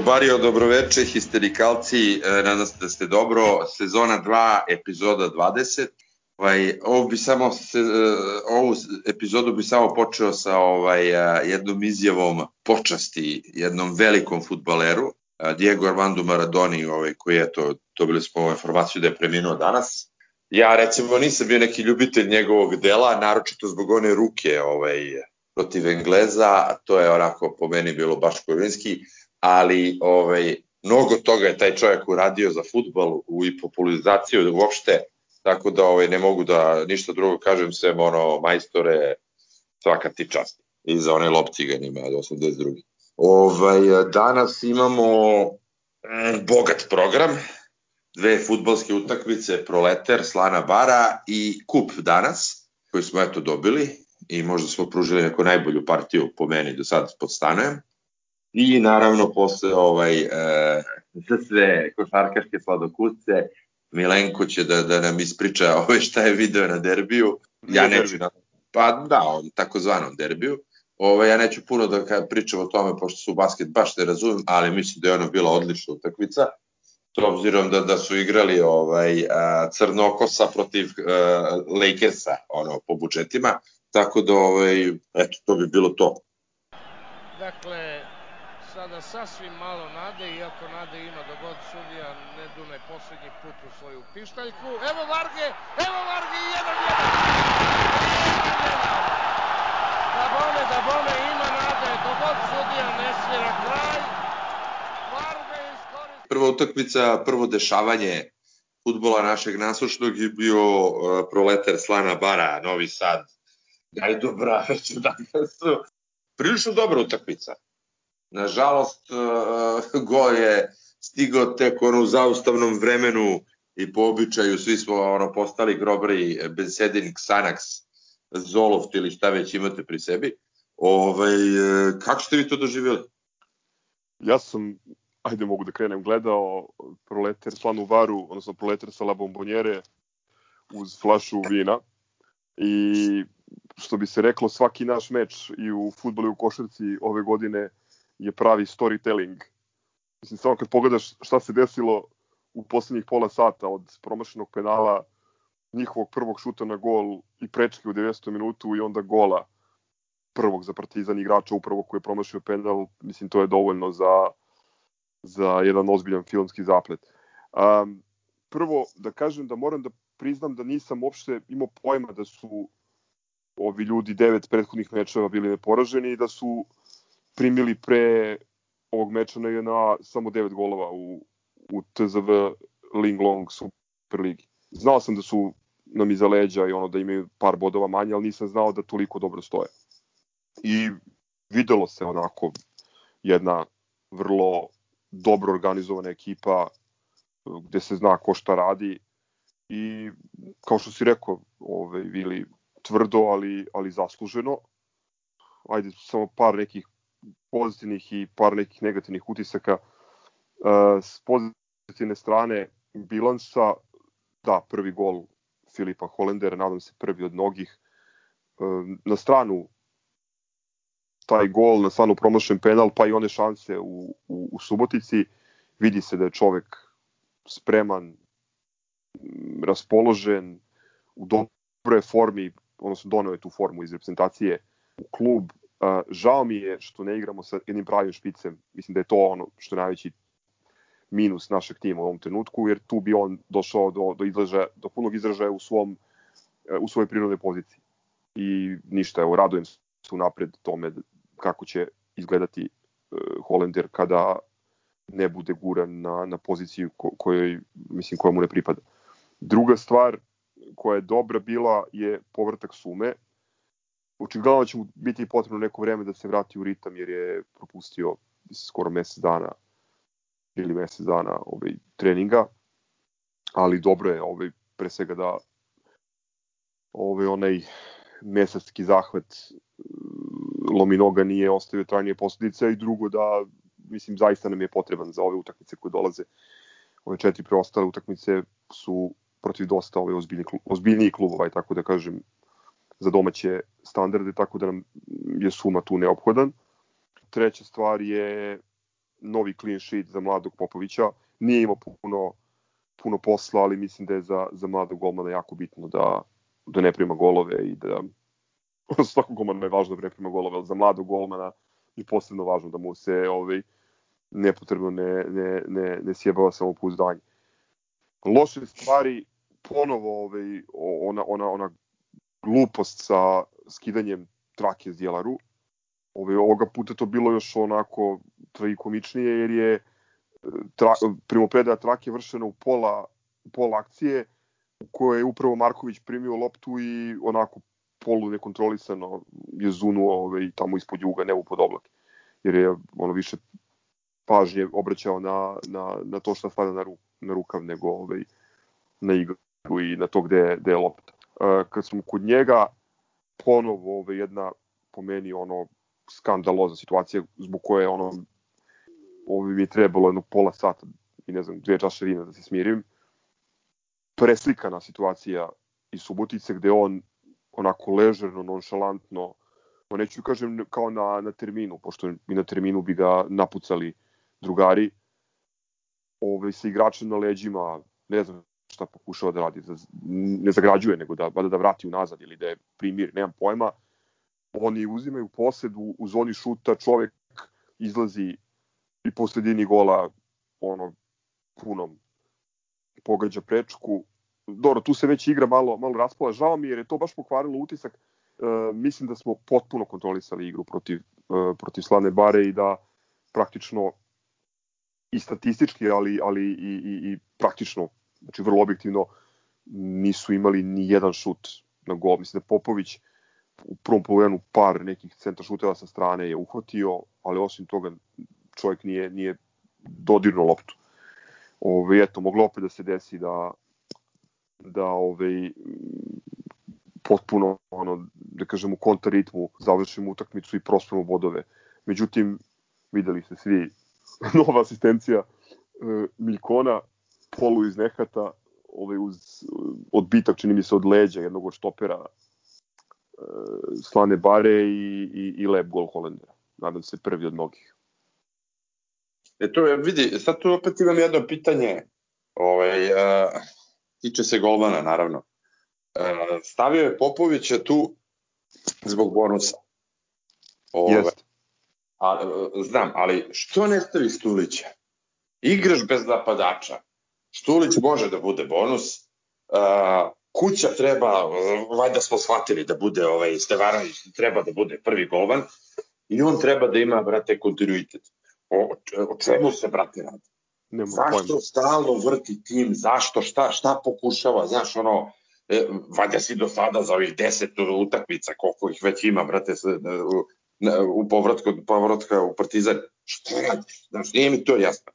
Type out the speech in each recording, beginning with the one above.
E, Grobario, dobroveče, histerikalci, e, nadam se da ste dobro. Sezona 2, epizoda 20. Ovaj, ovo bi samo se, e, ovu epizodu bi samo počeo sa ovaj jednom izjavom počasti jednom velikom futbaleru, Diego Armando Maradoni, ovaj, koji je to, dobili smo informaciju da je preminuo danas. Ja recimo nisam bio neki ljubitelj njegovog dela, naročito zbog one ruke ovaj, protiv Engleza, to je onako po meni bilo baš korinski ali ovaj, mnogo toga je taj čovjek uradio za futbol u i popularizaciju uopšte, tako da ovaj, ne mogu da ništa drugo kažem sem ono majstore svaka ti čast i za one lopciganima od 82. Ovaj, danas imamo mm, bogat program, dve futbalske utakmice, Proleter, Slana Bara i Kup danas, koji smo eto dobili i možda smo pružili neku najbolju partiju po meni do sad pod stanujem. I naravno posle ovaj, e, za sve košarkaške sladokusce, Milenko će da, da nam ispriča ovaj šta je video na derbiju. Ja neću na, pa da, on takozvanom derbiju. Ovaj, ja neću puno da pričam o tome, pošto su basket baš ne razumem, ali mislim da je ono bila odlična utakmica. S obzirom da, da su igrali ovaj, a, Crnokosa protiv a, Lakersa ono, po budžetima, tako da ovaj, eto, to bi bilo to. Dakle, sada sasvim malo nade, iako nade ima da god sudija ne dune poslednji put u svoju pištaljku. Evo Varge, evo Varge, jedan, jedan. Da bome, da bome, ima nade, dok god sudija ne svira kraj. Varge iskoristio. Prva utakmica, prvo dešavanje futbola našeg nasušnog je bio uh, proletar Slana Bara, Novi Sad. Gajdu Braveć, dakle su prilično dobra utakmica. Nažalost, uh, gol je stigao tek ono u zaustavnom vremenu i po običaju svi smo ono postali grobri Bensedin, Xanax, Zoloft ili šta već imate pri sebi. Ovaj, e, kako ste vi to doživjeli? Ja sam, ajde mogu da krenem, gledao proleter slanu varu, odnosno proleter sa la bombonjere uz flašu vina i što bi se reklo svaki naš meč i u futbolu i u košarci ove godine je pravi storytelling. Mislim, samo kad pogledaš šta se desilo u poslednjih pola sata od promašenog penala, njihovog prvog šuta na gol i prečke u 90. minutu i onda gola prvog za Partizan igrača upravo koji je promašio penal, mislim to je dovoljno za, za jedan ozbiljan filmski zaplet. Um, prvo da kažem da moram da priznam da nisam uopšte imao pojma da su ovi ljudi devet prethodnih mečeva bili neporaženi i da su primili pre ovog meča na, na samo 9 golova u, u TZV Linglong Super Ligi. Znao sam da su nam iza leđa i ono da imaju par bodova manje, ali nisam znao da toliko dobro stoje. I videlo se onako jedna vrlo dobro organizovana ekipa gde se zna ko šta radi i kao što si rekao, ovaj, Vili, tvrdo, ali, ali zasluženo. Ajde, samo par nekih pozitivnih i par nekih negativnih utisaka. Uh, s pozitivne strane bilansa, da, prvi gol Filipa Holendera, nadam se prvi od mnogih. Uh, na stranu taj gol, na stranu promašen penal, pa i one šanse u, u, u Subotici, vidi se da je čovek spreman, raspoložen, u dobroj formi, odnosno doneo je tu formu iz reprezentacije u klub, Žao mi je što ne igramo sa jednim pravim špicem. Mislim da je to ono što je najveći minus našeg tima u ovom trenutku, jer tu bi on došao do, do, izražaja, do punog izražaja u, svom, u svojoj prirodnoj poziciji. I ništa, evo, radujem se napred tome kako će izgledati uh, Holender kada ne bude guran na, na poziciju ko, kojoj, mislim, koja mu ne pripada. Druga stvar koja je dobra bila je povrtak sume, očigledno će mu biti potrebno neko vreme da se vrati u ritam jer je propustio skoro mesec dana ili mesec dana ovaj, treninga, ali dobro je ovaj, pre svega da ovaj, onaj mesarski zahvat mm, lomi noga nije ostavio trajnije posledice i drugo da mislim zaista nam je potreban za ove utakmice koje dolaze. Ove četiri preostale utakmice su protiv dosta ove ozbiljni, ozbiljniji klubova i tako da kažem za domaće standarde, tako da nam je suma tu neophodan. Treća stvar je novi clean sheet za mladog Popovića. Nije imao puno, puno posla, ali mislim da je za, za mladog golmana jako bitno da, da ne prima golove i da svakog golmana je važno da ne prima golove, ali za mladog golmana je posebno važno da mu se ovaj, nepotrebno ne, ne, ne, ne sjebava samopouzdanje. Loše stvari, ponovo ovaj, ona, ona, ona glupost sa skidanjem trake Zjelaru. Ovaj, ovoga puta to bilo još onako tragikomičnije jer je e, tra, primopredaja trake vršena u pola, u pola akcije u kojoj je upravo Marković primio loptu i onako polu nekontrolisano je zunuo ovaj, tamo ispod juga, nebo pod oblake. Jer je ono više pažnje obraćao na, na, na to što stavlja na, ru, na rukav nego ovaj, na igru i na to gde, gde je lopta. Uh, kad smo kod njega, ponovo ovaj, jedna po meni ono skandalozna situacija zbog koje ono ovo mi je trebalo jedno pola sata i ne znam, dve čaše vina da se smirim. Preslikana situacija iz Subotice gde on onako ležerno, nonšalantno, no neću kažem kao na, na terminu, pošto i na terminu bi ga napucali drugari, ovaj, sa igračem na leđima, ne znam šta pokušava da radi, da ne zagrađuje, nego da, da, vrati unazad ili da je primir, nemam pojma. Oni uzimaju posedu u zoni šuta, čovek izlazi i po sredini gola ono punom pogađa prečku. Dobro, tu se već igra malo, malo raspola. Žao mi jer je to baš pokvarilo utisak. E, mislim da smo potpuno kontrolisali igru protiv, e, protiv Slane Bare i da praktično i statistički, ali, ali i, i, i praktično, znači vrlo objektivno, nisu imali ni jedan šut na gol. Mislim da Popović u prvom polovenu par nekih centra šuteva sa strane je uhvatio, ali osim toga čovjek nije, nije dodirno loptu. Ove, eto, moglo opet da se desi da, da ove, potpuno, ono, da kažem, u kontraritmu završimo utakmicu i prospemo bodove. Međutim, videli ste svi nova asistencija e, Miljkona, polu iz nehata, ovaj, uz odbitak, čini mi se, od leđa jednog od štopera e, Slane Bare i, i, i lep gol Holendera. Nadam se prvi od mnogih. E to je, vidi, sad tu opet imam jedno pitanje, ovaj, a, tiče se golmana, naravno. A, stavio je Popovića tu zbog bonusa. Ovaj, Jeste. A, znam, ali što ne stavi Stulića? Igraš bez napadača. Stulić može da bude bonus. A, kuća treba, valjda smo shvatili da bude ovaj Stevanović, treba da bude prvi golman i on treba da ima, brate, kontinuitet. O, o čemu se, brate, radi? Nema zašto pojma. stalno vrti tim, zašto, šta, šta pokušava, znaš, ono, e, valjda si do sada za ovih deset utakmica, koliko ih već ima, brate, u, u povratku, povratka u Partizan, šta radiš, znaš, nije mi to jasno.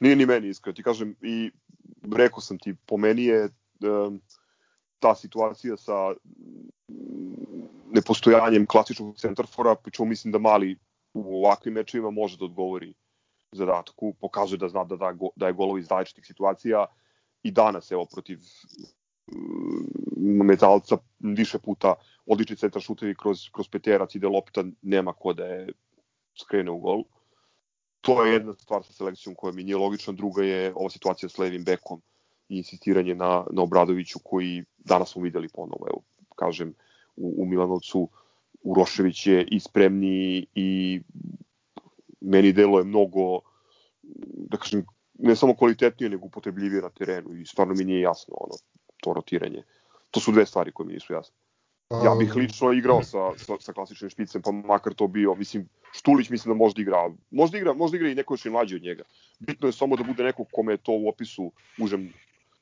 Nije ni meni iskreno, ti kažem, i rekao sam ti, po meni je um, ta situacija sa nepostojanjem klasičnog centarfora, pričemu mislim da mali u ovakvim mečevima može da odgovori zadatku, pokazuje da zna da, da, da je golovi iz različitih situacija i danas, evo, protiv mm, metalca više puta odlični centar šutevi kroz, kroz peterac ide lopta, nema ko da je skrene u gol. To je jedna stvar sa selekcijom koja mi nije logična, druga je ova situacija s levim bekom i insistiranje na, na Obradoviću koji danas smo videli ponovo, evo, kažem, u, u Milanovcu Urošević je i spremniji i meni delo je mnogo, da kažem, ne samo kvalitetnije, nego upotrebljivije na terenu i stvarno mi nije jasno ono, to rotiranje. To su dve stvari koje mi nisu jasne. Ja bih lično igrao sa, sa, sa klasičnim špicem, pa makar to bio, mislim, Štulić mislim da možda igra, možda igra, možda igra i neko još i mlađi od njega. Bitno je samo da bude neko kome je to u opisu užem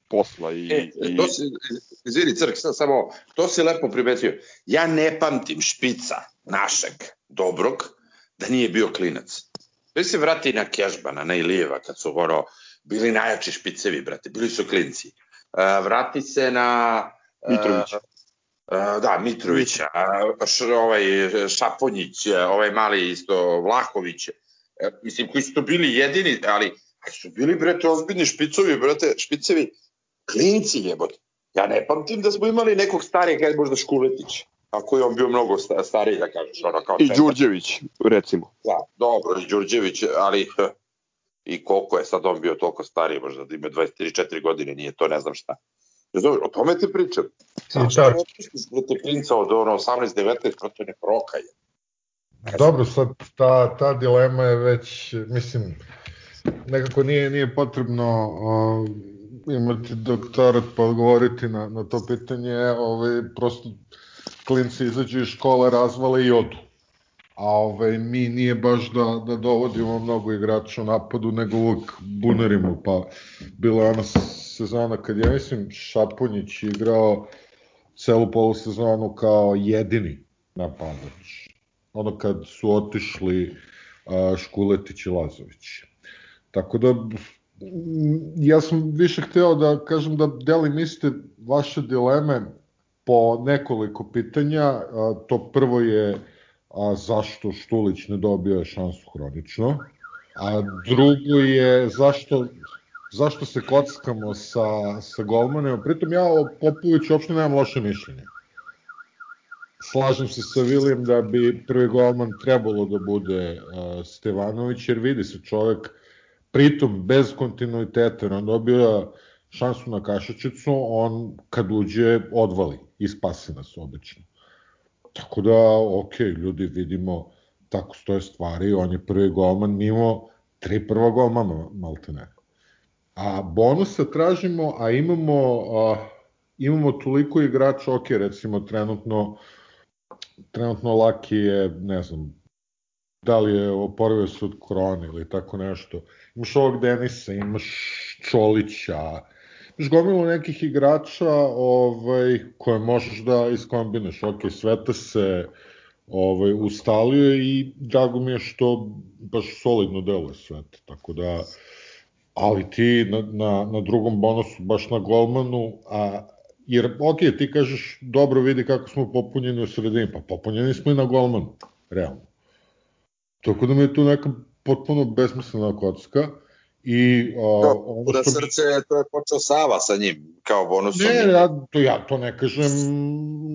posla i... E, i... to si, izvini Crk, samo, to si lepo primetio. Ja ne pamtim špica našeg dobrog da nije bio klinac. Da se vrati na Kežbana, na Ilijeva, kad su ono, bili najjači špicevi, brate, bili su klinci. Uh, vrati se na... Uh, Mitrović. Uh, da, Mitrovića, š, ovaj Šaponjić, ovaj mali isto Vlahović, uh, mislim koji su to bili jedini, ali su bili brate ozbiljni špicovi, brate, špicevi klinci jebote. Ja ne pamtim da smo imali nekog starijeg, kaj možda Škuletić. Ako je on bio mnogo stariji, da kažeš, ono kao I Đurđević, recimo. Da, dobro, i Đurđević, ali i koliko je sad on bio toliko stariji, možda da ima 23-4 godine, nije to, ne znam šta. Znači, o tome ti pričam. Samo što ne pustiš protiv klinca od ono 18-19, proto ne prokaje. Dobro, sad ta, ta dilema je već, mislim, nekako nije, nije potrebno uh, imati doktorat pa odgovoriti na, na to pitanje, ovaj, prosto klinci izađu iz škole, razvale i odu. A ovaj, mi nije baš da, da dovodimo mnogo igrača u napadu, nego uvek bunarimo, pa bila je ona sezona kad je, mislim, Šapunjić igrao celu polusezonu kao jedini napadač. Ono kad su otišli Škuletić i Lazović. Tako da ja sam više hteo da kažem da delim iste vaše dileme po nekoliko pitanja. To prvo je a, zašto Štulić ne dobio šansu hronično, a drugo je zašto zašto se kockamo sa, sa golmanima. Pritom ja o Popoviću uopšte nemam loše mišljenje. Slažem se sa Vilijem da bi prvi golman trebalo da bude uh, Stevanović, jer vidi se čovek pritom bez kontinuiteta, on dobio šansu na kašačicu, on kad uđe odvali i spasi nas obično. Tako da, ok, ljudi vidimo tako stoje stvari, on je prvi golman mimo tri prva golmana, malte ne. A bonusa tražimo, a imamo, a, imamo toliko igrača, ok, recimo trenutno trenutno Laki je, ne znam, da li je oporavio se od korone ili tako nešto. Imaš ovog Denisa, imaš Čolića, imaš gomilu nekih igrača ovaj, koje možeš da iskombinaš. Ok, Sveta se ovaj, ustalio i drago mi je što baš solidno deluje Sveta. Tako da, ali ti na, na, na drugom bonusu, baš na golmanu, a jer ok, ti kažeš dobro vidi kako smo popunjeni u sredini, pa popunjeni smo i na golmanu, realno. Tako da mi je tu neka potpuno besmislena kocka. I, a, to, ono što... srce, to je počeo Sava sa njim, kao bonusom. Ne, ja to, ja to ne kažem,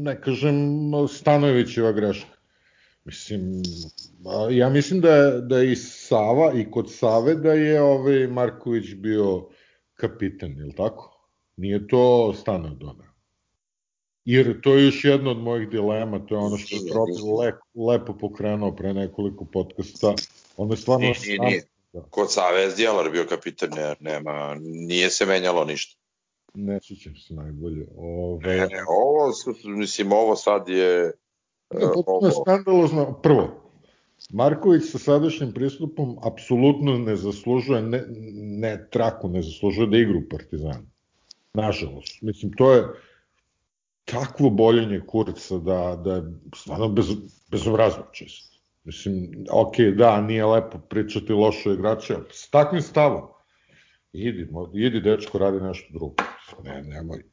ne kažem Stanojevićeva greška. Mislim, ja mislim da je, da je i Sava i kod Save da je ovaj Marković bio kapitan, je li tako? Nije to Stanojev donao. Jer to je još jedna od mojih dilema, to je ono što je Tropi le, lepo pokrenuo pre nekoliko podcasta. Ono je stvarno... Nije, nije, nije. Da. Kod Savez Djelar bio kapitan, ne, nema, nije se menjalo ništa. Ne sjećam se najbolje. Ove... Ne, ne, ovo, mislim, ovo sad je... Ne, potpuno je skandalozno. Prvo, Marković sa sadašnjim pristupom apsolutno ne zaslužuje, ne, ne traku, ne zaslužuje da igru Partizanu. Nažalost. Mislim, to je takvo boljenje kurca da, da je stvarno bez, bezobrazno čisto. Mislim, ok, da, nije lepo pričati lošo igrače, s takvim stavom, idi, idi dečko, radi nešto drugo. Ne, nemoj.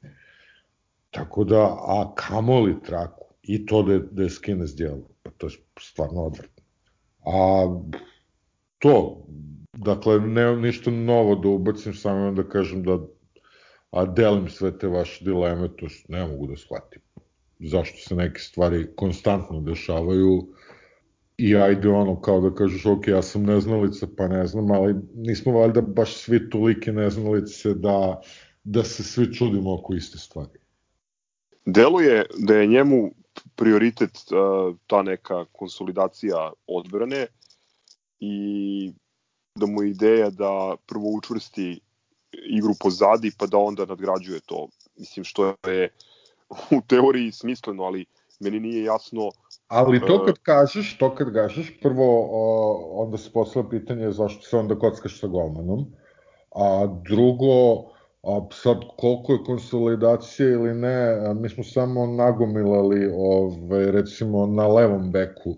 Tako da, a kamoli traku, i to da je, da je skine s dijelu, pa to je stvarno odvrtno. A to, dakle, ne ništa novo da ubacim, samo da kažem da a delim sve te vaše dileme, to ne mogu da shvatim. Zašto se neke stvari konstantno dešavaju i ajde ono kao da kažeš ok, ja sam neznalica pa ne znam, ali nismo valjda baš svi tolike neznalice da, da se svi čudimo oko iste stvari. Deluje da je njemu prioritet uh, ta neka konsolidacija odbrane i da mu je ideja da prvo učvrsti igru pozadi pa da onda nadgrađuje to. Mislim što je u teoriji smisleno, ali meni nije jasno Ali to kad kažeš, to kad kažeš, prvo o, onda se poslala pitanje zašto se onda kockaš sa golmanom, a drugo, a sad koliko je konsolidacije ili ne, mi smo samo nagomilali, ove, recimo na levom beku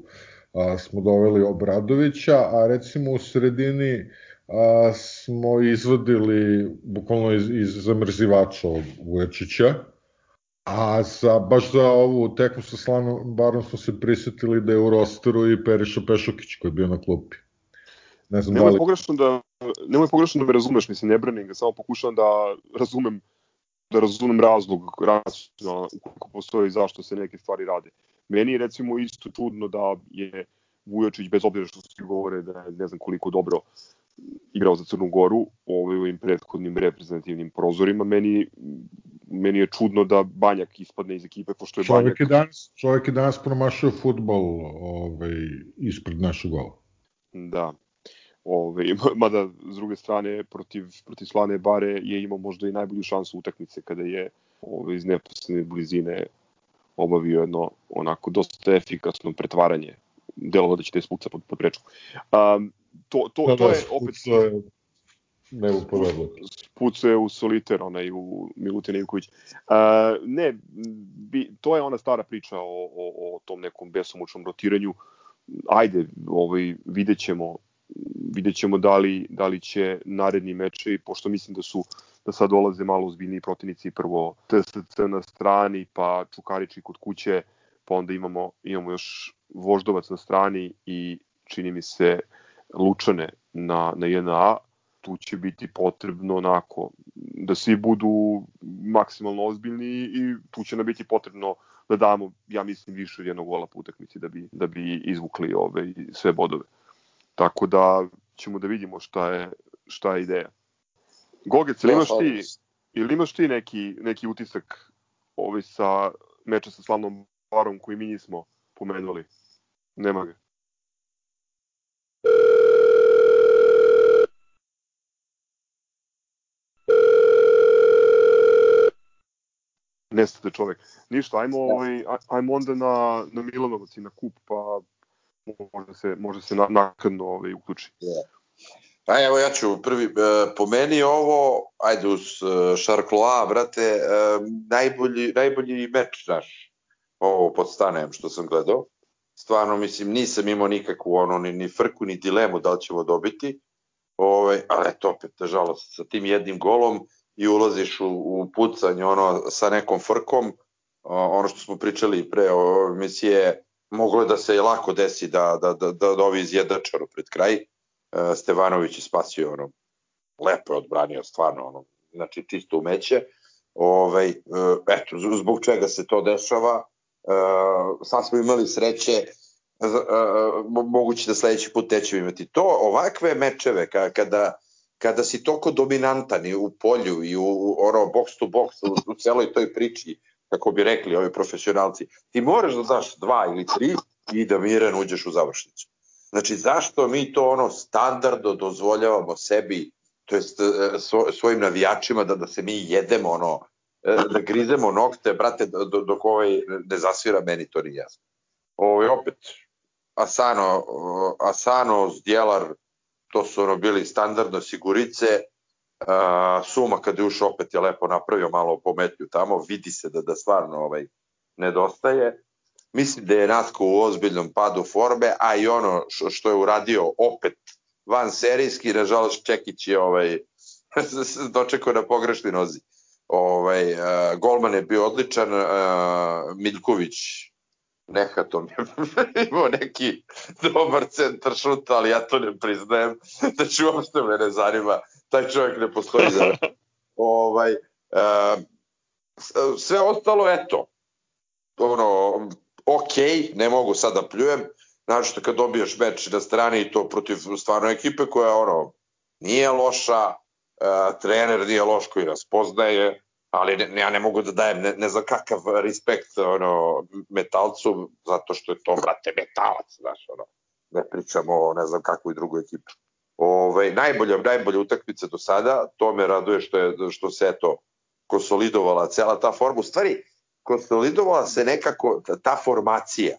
a, smo doveli Obradovića, a recimo u sredini a, smo izvadili bukvalno iz, iz zamrzivača Vuječića, a za, baš za ovu tekmu sa Slanom Barom smo se prisetili da je u rosteru i Periša Pešokić koji je bio na klupi. Ne znam nemoj da li... pogrešno da nemoj pogrešno da me razumeš, mislim ne branim ga, samo pokušavam da razumem da razumem razlog racionalno ukoliko postoji zašto se neke stvari rade. Meni je recimo isto čudno da je Vujočić, bez obzira što svi govore da je ne znam koliko dobro igrao za Crnu Goru ovaj, u ovim prethodnim reprezentativnim prozorima, meni, meni je čudno da Banjak ispadne iz ekipe, pošto je čovjek Banjak... Je danas, čovjek je danas promašao futbol ovaj, ispred našeg gola. Da. Ove, mada, s druge strane, protiv, protiv Slane Bare je imao možda i najbolju šansu utakmice kada je ove, iz neposredne blizine obavio jedno onako dosta efikasno pretvaranje delovo da spuca pod, pod prečku. Um, to, to, da, to da, je opet... Je neuporedno. Spuca je u Soliter, onaj u Milutin Ivković. Uh, ne, bi, to je ona stara priča o, o, o tom nekom besomučnom rotiranju. Ajde, ovaj, vidjet ćemo vidjet ćemo da li, da li će naredni meče, pošto mislim da su da sad dolaze malo ozbiljniji protivnici, prvo TSC na strani, pa Čukarići kod kuće, pa onda imamo, imamo još Voždovac na strani i čini mi se Lučane na, na 1A, tu će biti potrebno onako da svi budu maksimalno ozbiljni i tu će nam biti potrebno da damo, ja mislim, više od jednog gola po utakmici da bi, da bi izvukli ove, sve bodove. Tako da ćemo da vidimo šta je, šta je ideja. Gogec, ili imaš ti, ili imaš ti neki, neki utisak ovaj sa meča sa slavnom Barom koji mi nismo pomenuli? Nema ga. Nestate čovek. Ništa, ajmo, ovaj, ajmo onda na, na Milanovac i na kup, pa može se, može se nakladno ovaj, uključi. Yeah. A evo ja ću prvi, e, po meni ovo, ajde uz e, Šarkloa, brate, e, najbolji, najbolji meč naš, ovo pod stanem što sam gledao. Stvarno, mislim, nisam imao nikakvu ono, ni, ni frku, ni dilemu da li ćemo dobiti. Ove, ovaj, ali eto, opet, nažalost, sa tim jednim golom i ulaziš u, u pucanje ono, sa nekom frkom, ono što smo pričali pre o emisije, moglo je da se lako desi da, da, da, da, da ovi izjednačaru pred kraj. E, Stevanović je spasio ono, lepo je odbranio stvarno ono, znači čisto umeće. Ovaj, e, eto, zbog čega se to dešava, e, sad smo imali sreće, moguće da sledeći put nećemo imati to, ovakve mečeve kada, kada si toko dominantan i u polju i u ono box to box u, u celoj toj priči kako bi rekli ovi profesionalci, ti moraš da daš dva ili tri i da miran uđeš u završnicu. Znači, zašto mi to ono standardno dozvoljavamo sebi, to jest e, svojim navijačima da, da se mi jedemo ono, e, da grizemo nokte, brate, dok ovaj ne zasvira, meni to nije jasno. Ovo je opet Asano, Asano, Zdjelar, to su ono bili standardno sigurice, Uh, Suma kad je ušao opet je lepo napravio malo pometlju tamo, vidi se da, da stvarno ovaj, nedostaje. Mislim da je Natko u ozbiljnom padu forme, a i ono što, što je uradio opet van serijski, nažalost Čekić je ovaj, dočekao na pogrešni nozi. Ovaj, uh, golman je bio odličan, uh, Miljković nehatom je imao neki dobar centar šuta, ali ja to ne priznajem. Znači, uopšte me ne zanima. Taj čovjek ne postoji za ovaj, uh, sve ostalo, eto, ono, ok, ne mogu sad da pljujem, znači kad dobiješ meč na strani i to protiv stvarno ekipe koja ono, nije loša, uh, trener nije loš koji nas poznaje, ali ne, ja ne mogu da dajem ne, ne znam kakav respekt ono, metalcu, zato što je to, brate, metalac, znaš, ono, ne pričamo o ne znam kakvoj drugoj ekipi. Ove, najbolja, najbolja utakmica do sada, to me raduje što, je, što se eto konsolidovala cela ta forma. U stvari, konsolidovala se nekako ta formacija.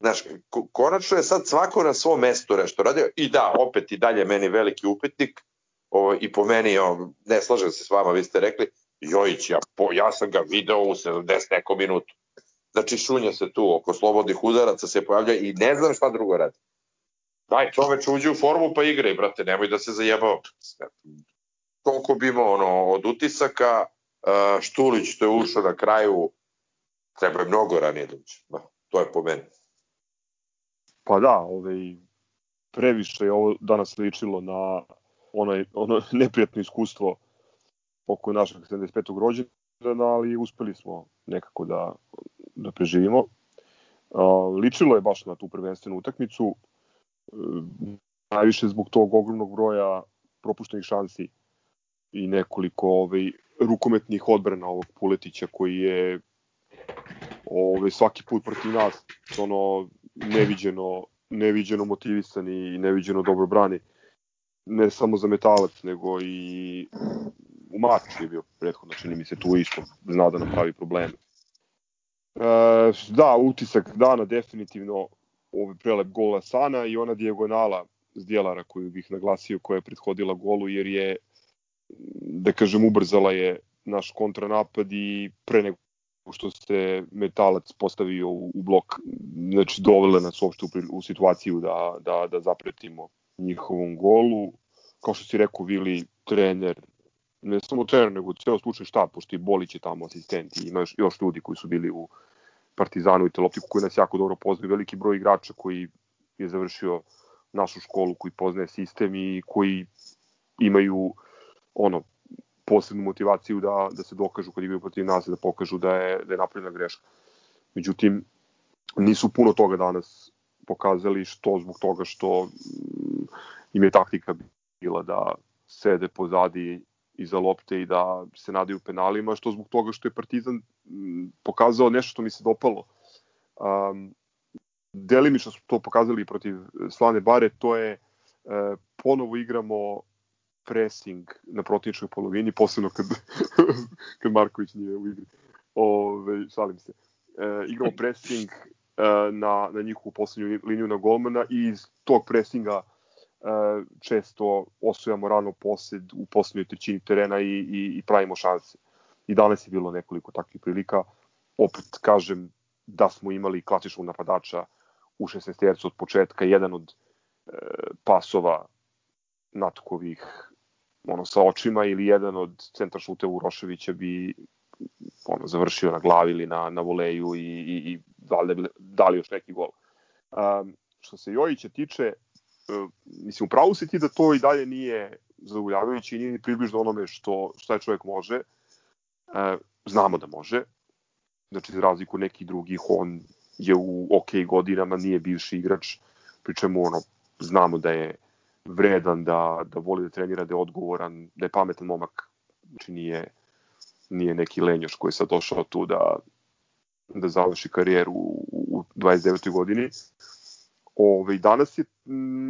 Znaš, konačno je sad svako na svom mestu nešto radio i da, opet i dalje meni veliki upetnik o, i po meni, o, ne slažem se s vama, vi ste rekli, Jojić, ja, po, ja sam ga video u 70 neko minutu. Znači, šunja se tu oko slobodnih udaraca se pojavlja i ne znam šta drugo radi. Daj, čoveč, uđi u formu pa igraj, brate, nemoj da se zajebao. Koliko bi imao ono, od utisaka, Štulić što je ušao na kraju, treba je mnogo ranije da uđe. Da, to je po meni. Pa da, ovaj, previše je ovo danas ličilo na onaj, ono neprijatno iskustvo oko našeg 75. rođendana, ali uspeli smo nekako da, da preživimo. ličilo je baš na tu prvenstvenu utakmicu, e, najviše zbog tog ogromnog broja propuštenih šansi i nekoliko ovaj, rukometnih odbrana ovog Puletića koji je ovaj, svaki put protiv nas ono neviđeno, neviđeno motivisan i neviđeno dobro brani ne samo za metalac nego i u Maču je bio prethodno, čini mi se tu isto zna da napravi probleme. E, da, utisak dana definitivno ovaj prelep gola Sana i ona dijagonala Zdjelara koju bih naglasio koja je prethodila golu jer je da kažem ubrzala je naš kontranapad i pre nego što se metalac postavio u, u blok, znači dovele nas uopšte u, u situaciju da, da, da zapretimo njihovom golu. Kao što si rekao, Vili, trener, ne samo trener, nego ceo slučaj štab, pošto i Bolić je tamo asistent i ima još, još ljudi koji su bili u Partizanu i Teloptiku koji nas jako dobro poznaju, veliki broj igrača koji je završio našu školu, koji poznaje sistem i koji imaju ono posebnu motivaciju da, da se dokažu kad igraju protiv nas, da pokažu da je, da je napravljena greška. Međutim, nisu puno toga danas pokazali što zbog toga što mm, im je taktika bila da sede pozadi iza lopte i da se nadaju penalima, što zbog toga što je Partizan pokazao nešto što mi se dopalo. Um, delimično smo to pokazali protiv Slane Bare, to je uh, ponovo igramo pressing na protivničkoj polovini, posebno kad, kad Marković nije u igri. Ove, šalim se. E, igramo pressing e, na, na njihovu poslednju liniju na golmana i iz tog pressinga e, često osvojamo rano posed u poslednjoj trećini terena i, i, i pravimo šanse. I danas je bilo nekoliko takvih prilika. Opet kažem da smo imali klasičnog napadača u 16 tercu od početka, jedan od e, pasova Natkovih ono, sa očima ili jedan od centra šute Uroševića bi ono, završio na glavi ili na, na voleju i, i, i bi dali još neki gol. Um, što se Jojića tiče, mislim, upravo se ti da to i dalje nije zadovoljavajuće i nije ni približno onome što, šta je čovjek može. Uh, znamo da može. Znači, za razliku nekih drugih, on je u ok godinama, nije bivši igrač, pričemu ono, znamo da je vredan, da, da voli da trenira, da je odgovoran, da je pametan momak. Znači nije, nije neki lenjoš koji je sad došao tu da, da završi karijeru u, u 29. godini. Ove, danas je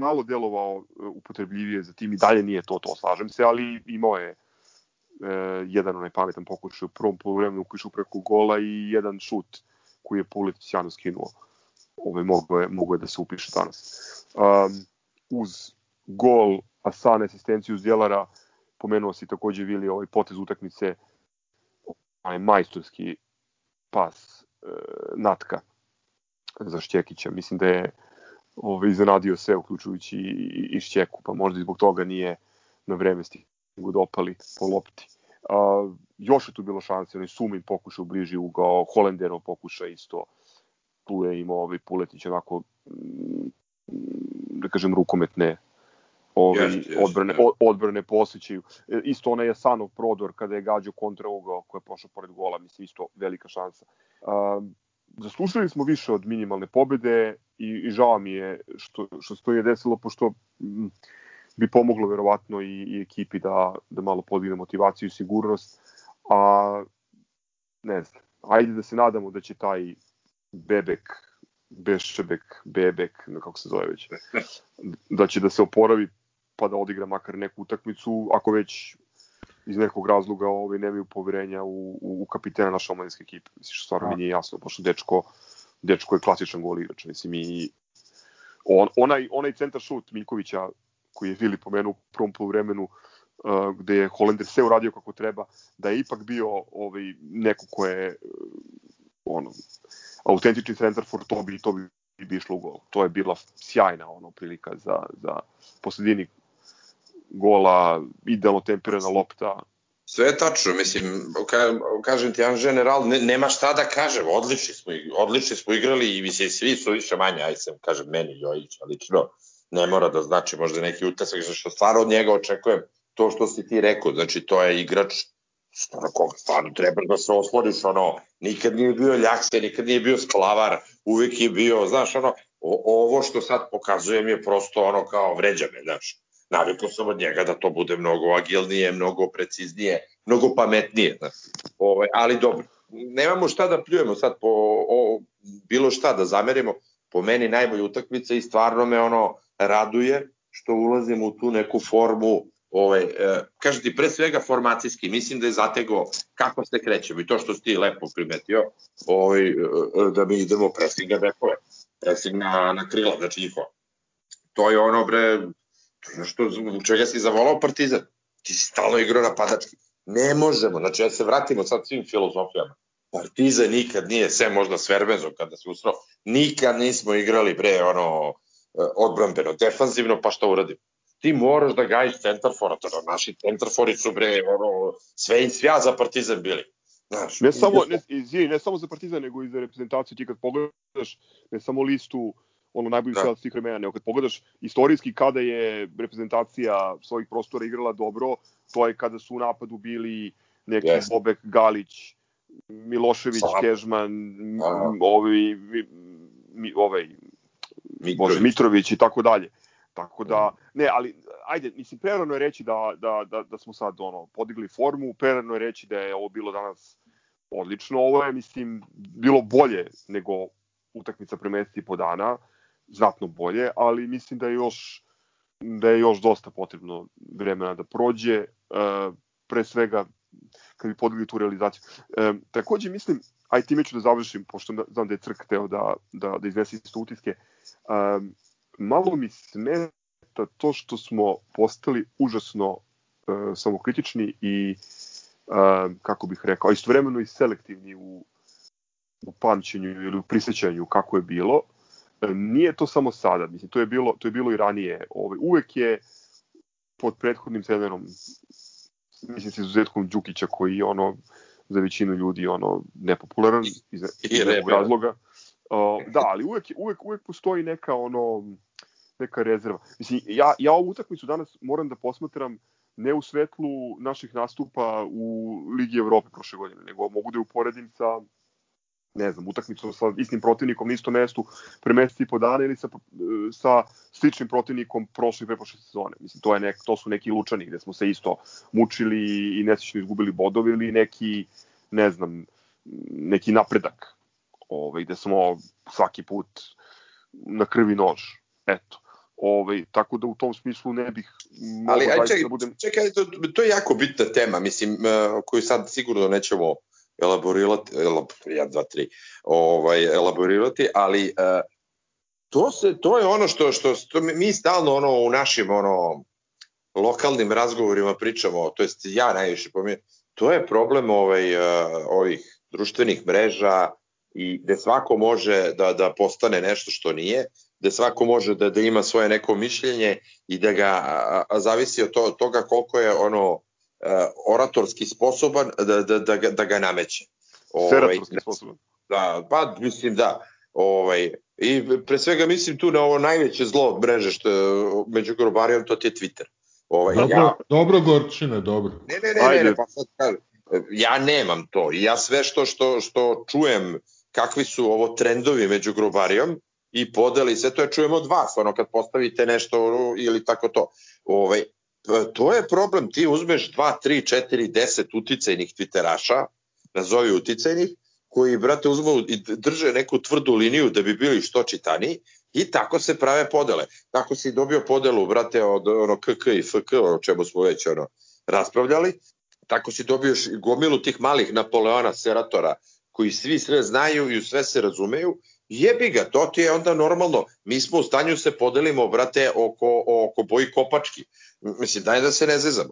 malo delovao upotrebljivije za tim i dalje nije to, to slažem se, ali imao je e, jedan onaj pametan pokušaj u prvom polovremenu koji šu preko gola i jedan šut koji je Pulić sjajno skinuo. Ove, mogo, je, mogo je da se upiše danas. Um, uz gol, a san asistenciju Zjelara, pomenuo si takođe Vili ovaj potez utakmice, onaj majstorski pas e, Natka za Šćekića. Mislim da je ovaj, iznenadio sve, uključujući i, i Šćeku, pa možda i zbog toga nije na vreme stigu dopali po lopti. A, još je tu bilo šanse, onaj Sumin pokušao bliži ugao, Holenderov pokuša isto, tu je imao ovaj Puletić onako mm, da kažem rukometne ove, ovaj, jest, jest, odbrane, jest. odbrane posjećaju. E, isto onaj Jasanov prodor kada je gađao kontra ugao koji je pošao pored gola, mislim isto velika šansa. Um, zaslušali smo više od minimalne pobede i, i žao mi je što, što se to je desilo, pošto m, bi pomoglo verovatno i, i ekipi da, da malo podigne motivaciju i sigurnost, a ne znam, ajde da se nadamo da će taj Bebek Bešebek, Bebek, kako se zove već, da će da se oporavi pa da odigra makar neku utakmicu, ako već iz nekog razloga ovaj, nemaju poverenja u, u, u kapitena naše omladinske ekipe. Mislim, što stvarno mi nije jasno, pošto dečko, dečko je klasičan gol igrač. Mislim, i on, onaj, onaj centar šut Miljkovića, koji je Vili pomenuo u prvom poluvremenu, uh, gde je Holender sve uradio kako treba, da je ipak bio ovaj, neko ko je uh, ono, autentični centar for to bi, to bi bi išlo u gol. To je bila sjajna ono prilika za, za posledini gola, idealno temperana lopta. Sve je tačno, mislim, ka, kažem ti, jedan general, ne, nema šta da kažem, odlični smo, odlični smo igrali i mislim, svi su više manje, aj sam, kažem, meni Jojić, lično, ne mora da znači možda neki utisak, što stvarno od njega očekujem to što si ti rekao, znači to je igrač na koga stvarno treba da se osloniš, ono, nikad nije bio ljakse, nikad nije bio splavar, uvek je bio, znaš, ono, o, ovo što sad pokazujem je prosto ono kao vređa me, znaš. Navikao sam od njega da to bude mnogo agilnije, mnogo preciznije, mnogo pametnije. Ove, ali dobro, nemamo šta da pljujemo sad po o, bilo šta da zamerimo, po meni najbolja utakmica i stvarno me ono raduje što ulazimo u tu neku formu ovaj, e, kažem ti, pre svega formacijski, mislim da je zatego kako se krećemo i to što si ti lepo primetio, ovaj, da mi idemo pressing na bekove, pressing na, na krila, znači njihova. To je ono, bre, to je nešto u čega si zavolao Partizan. Ti si stalno igrao napadački. Ne možemo, znači ja se vratimo sad svim filozofijama. Partizan nikad nije, sve možda s Vervezom kada se usrao, nikad nismo igrali bre ono e, odbrambeno, defanzivno, pa šta uradimo? ti moraš da gajiš centarfora, to da naši centarfori su bre, ono, sve i svja za partizan bili. Znaš, ne samo, ne, izvini, ne samo za partizan, nego i za reprezentaciju, ti kad pogledaš, ne samo listu ono najbolji da. svih vremena, nego kad pogledaš istorijski kada je reprezentacija svojih prostora igrala dobro, to je kada su u napadu bili neki yes. Bobek, Galić, Milošević, Sad. Kežman, ovi, mi, ovaj, Mitrović. Bože, Mitrović i tako dalje. Tako da, ne, ali ajde, mislim, prerano je reći da, da, da, da smo sad ono, podigli formu, prerano je reći da je ovo bilo danas odlično, ovo je, mislim, bilo bolje nego utakmica pre meseci po dana, znatno bolje, ali mislim da je još da je još dosta potrebno vremena da prođe, e, pre svega kad bi podigli tu realizaciju. E, takođe mislim, aj time ću da završim, pošto znam da je Crk teo da, da, da iznesi isto utiske, e, malo mi smeta to što smo postali užasno uh, samokritični i uh, kako bih rekao, istovremeno i selektivni u, u pamćenju ili u prisjećanju kako je bilo. Nije to samo sada, mislim, to je bilo, to je bilo i ranije. Ovaj, uvek je pod prethodnim trenerom, mislim se izuzetkom Đukića koji je ono za većinu ljudi ono nepopularan iz, iz nekog razloga. Uh, da, ali uvek, uvek, uvek postoji neka ono neka rezerva. Mislim, ja, ja ovu utakmicu danas moram da posmatram ne u svetlu naših nastupa u Ligi Evrope prošle godine, nego mogu da je uporedim sa ne znam, utakmicom sa istim protivnikom na istom mestu pre meseci i po dana ili sa, sa sličnim protivnikom prošle i preprošle sezone. Mislim, to, je nek, to su neki lučani gde smo se isto mučili i neslično izgubili bodovi ili neki, ne znam, neki napredak ovaj, gde smo svaki put na krvi nož. Eto. Ovaj, tako da u tom smislu ne bih Ali, aj, čekaj, da budem... čekaj, to, to je jako bitna tema, mislim, uh, koju sad sigurno nećemo elaborirati, elab, 1, 2, 3, ovaj, elaborirati, ali uh, to, se, to je ono što, što, što mi stalno ono, u našim ono, lokalnim razgovorima pričamo, to jest ja najviše pomijem, to je problem ovaj, uh, ovih društvenih mreža i gde svako može da, da postane nešto što nije, gde svako može da, da ima svoje neko mišljenje i da ga a, a zavisi od, to, toga koliko je ono oratorski sposoban da, da, da, ga, da ga nameće. Ovaj, sposoban. Da, pa mislim da. Ovaj, I pre svega mislim tu na ovo najveće zlo mreže što među grobarijom, to ti je Twitter. Ovaj, dobro, ja, dobro Gorčine, dobro. Ne, ne, ne, ne, ne, pa sad kažem, ja nemam to i ja sve što, što, što čujem kakvi su ovo trendovi među grobarijom, i podeli, sve to je čujemo od vas, ono kad postavite nešto ili tako to. Ovaj, to je problem, ti uzmeš 2, 3, 4, 10 uticajnih twitteraša, nazovi uticajnih, koji, brate, uzmu i drže neku tvrdu liniju da bi bili što čitaniji i tako se prave podele. Tako si dobio podelu, brate, od ono KK i FK, o čemu smo već ono, raspravljali, tako si dobio gomilu tih malih Napoleona, seratora, koji svi sve znaju i sve se razumeju jebi ga, to ti je onda normalno. Mi smo u stanju se podelimo, brate, oko, oko boji kopački. Mislim, daj da se ne zezamo.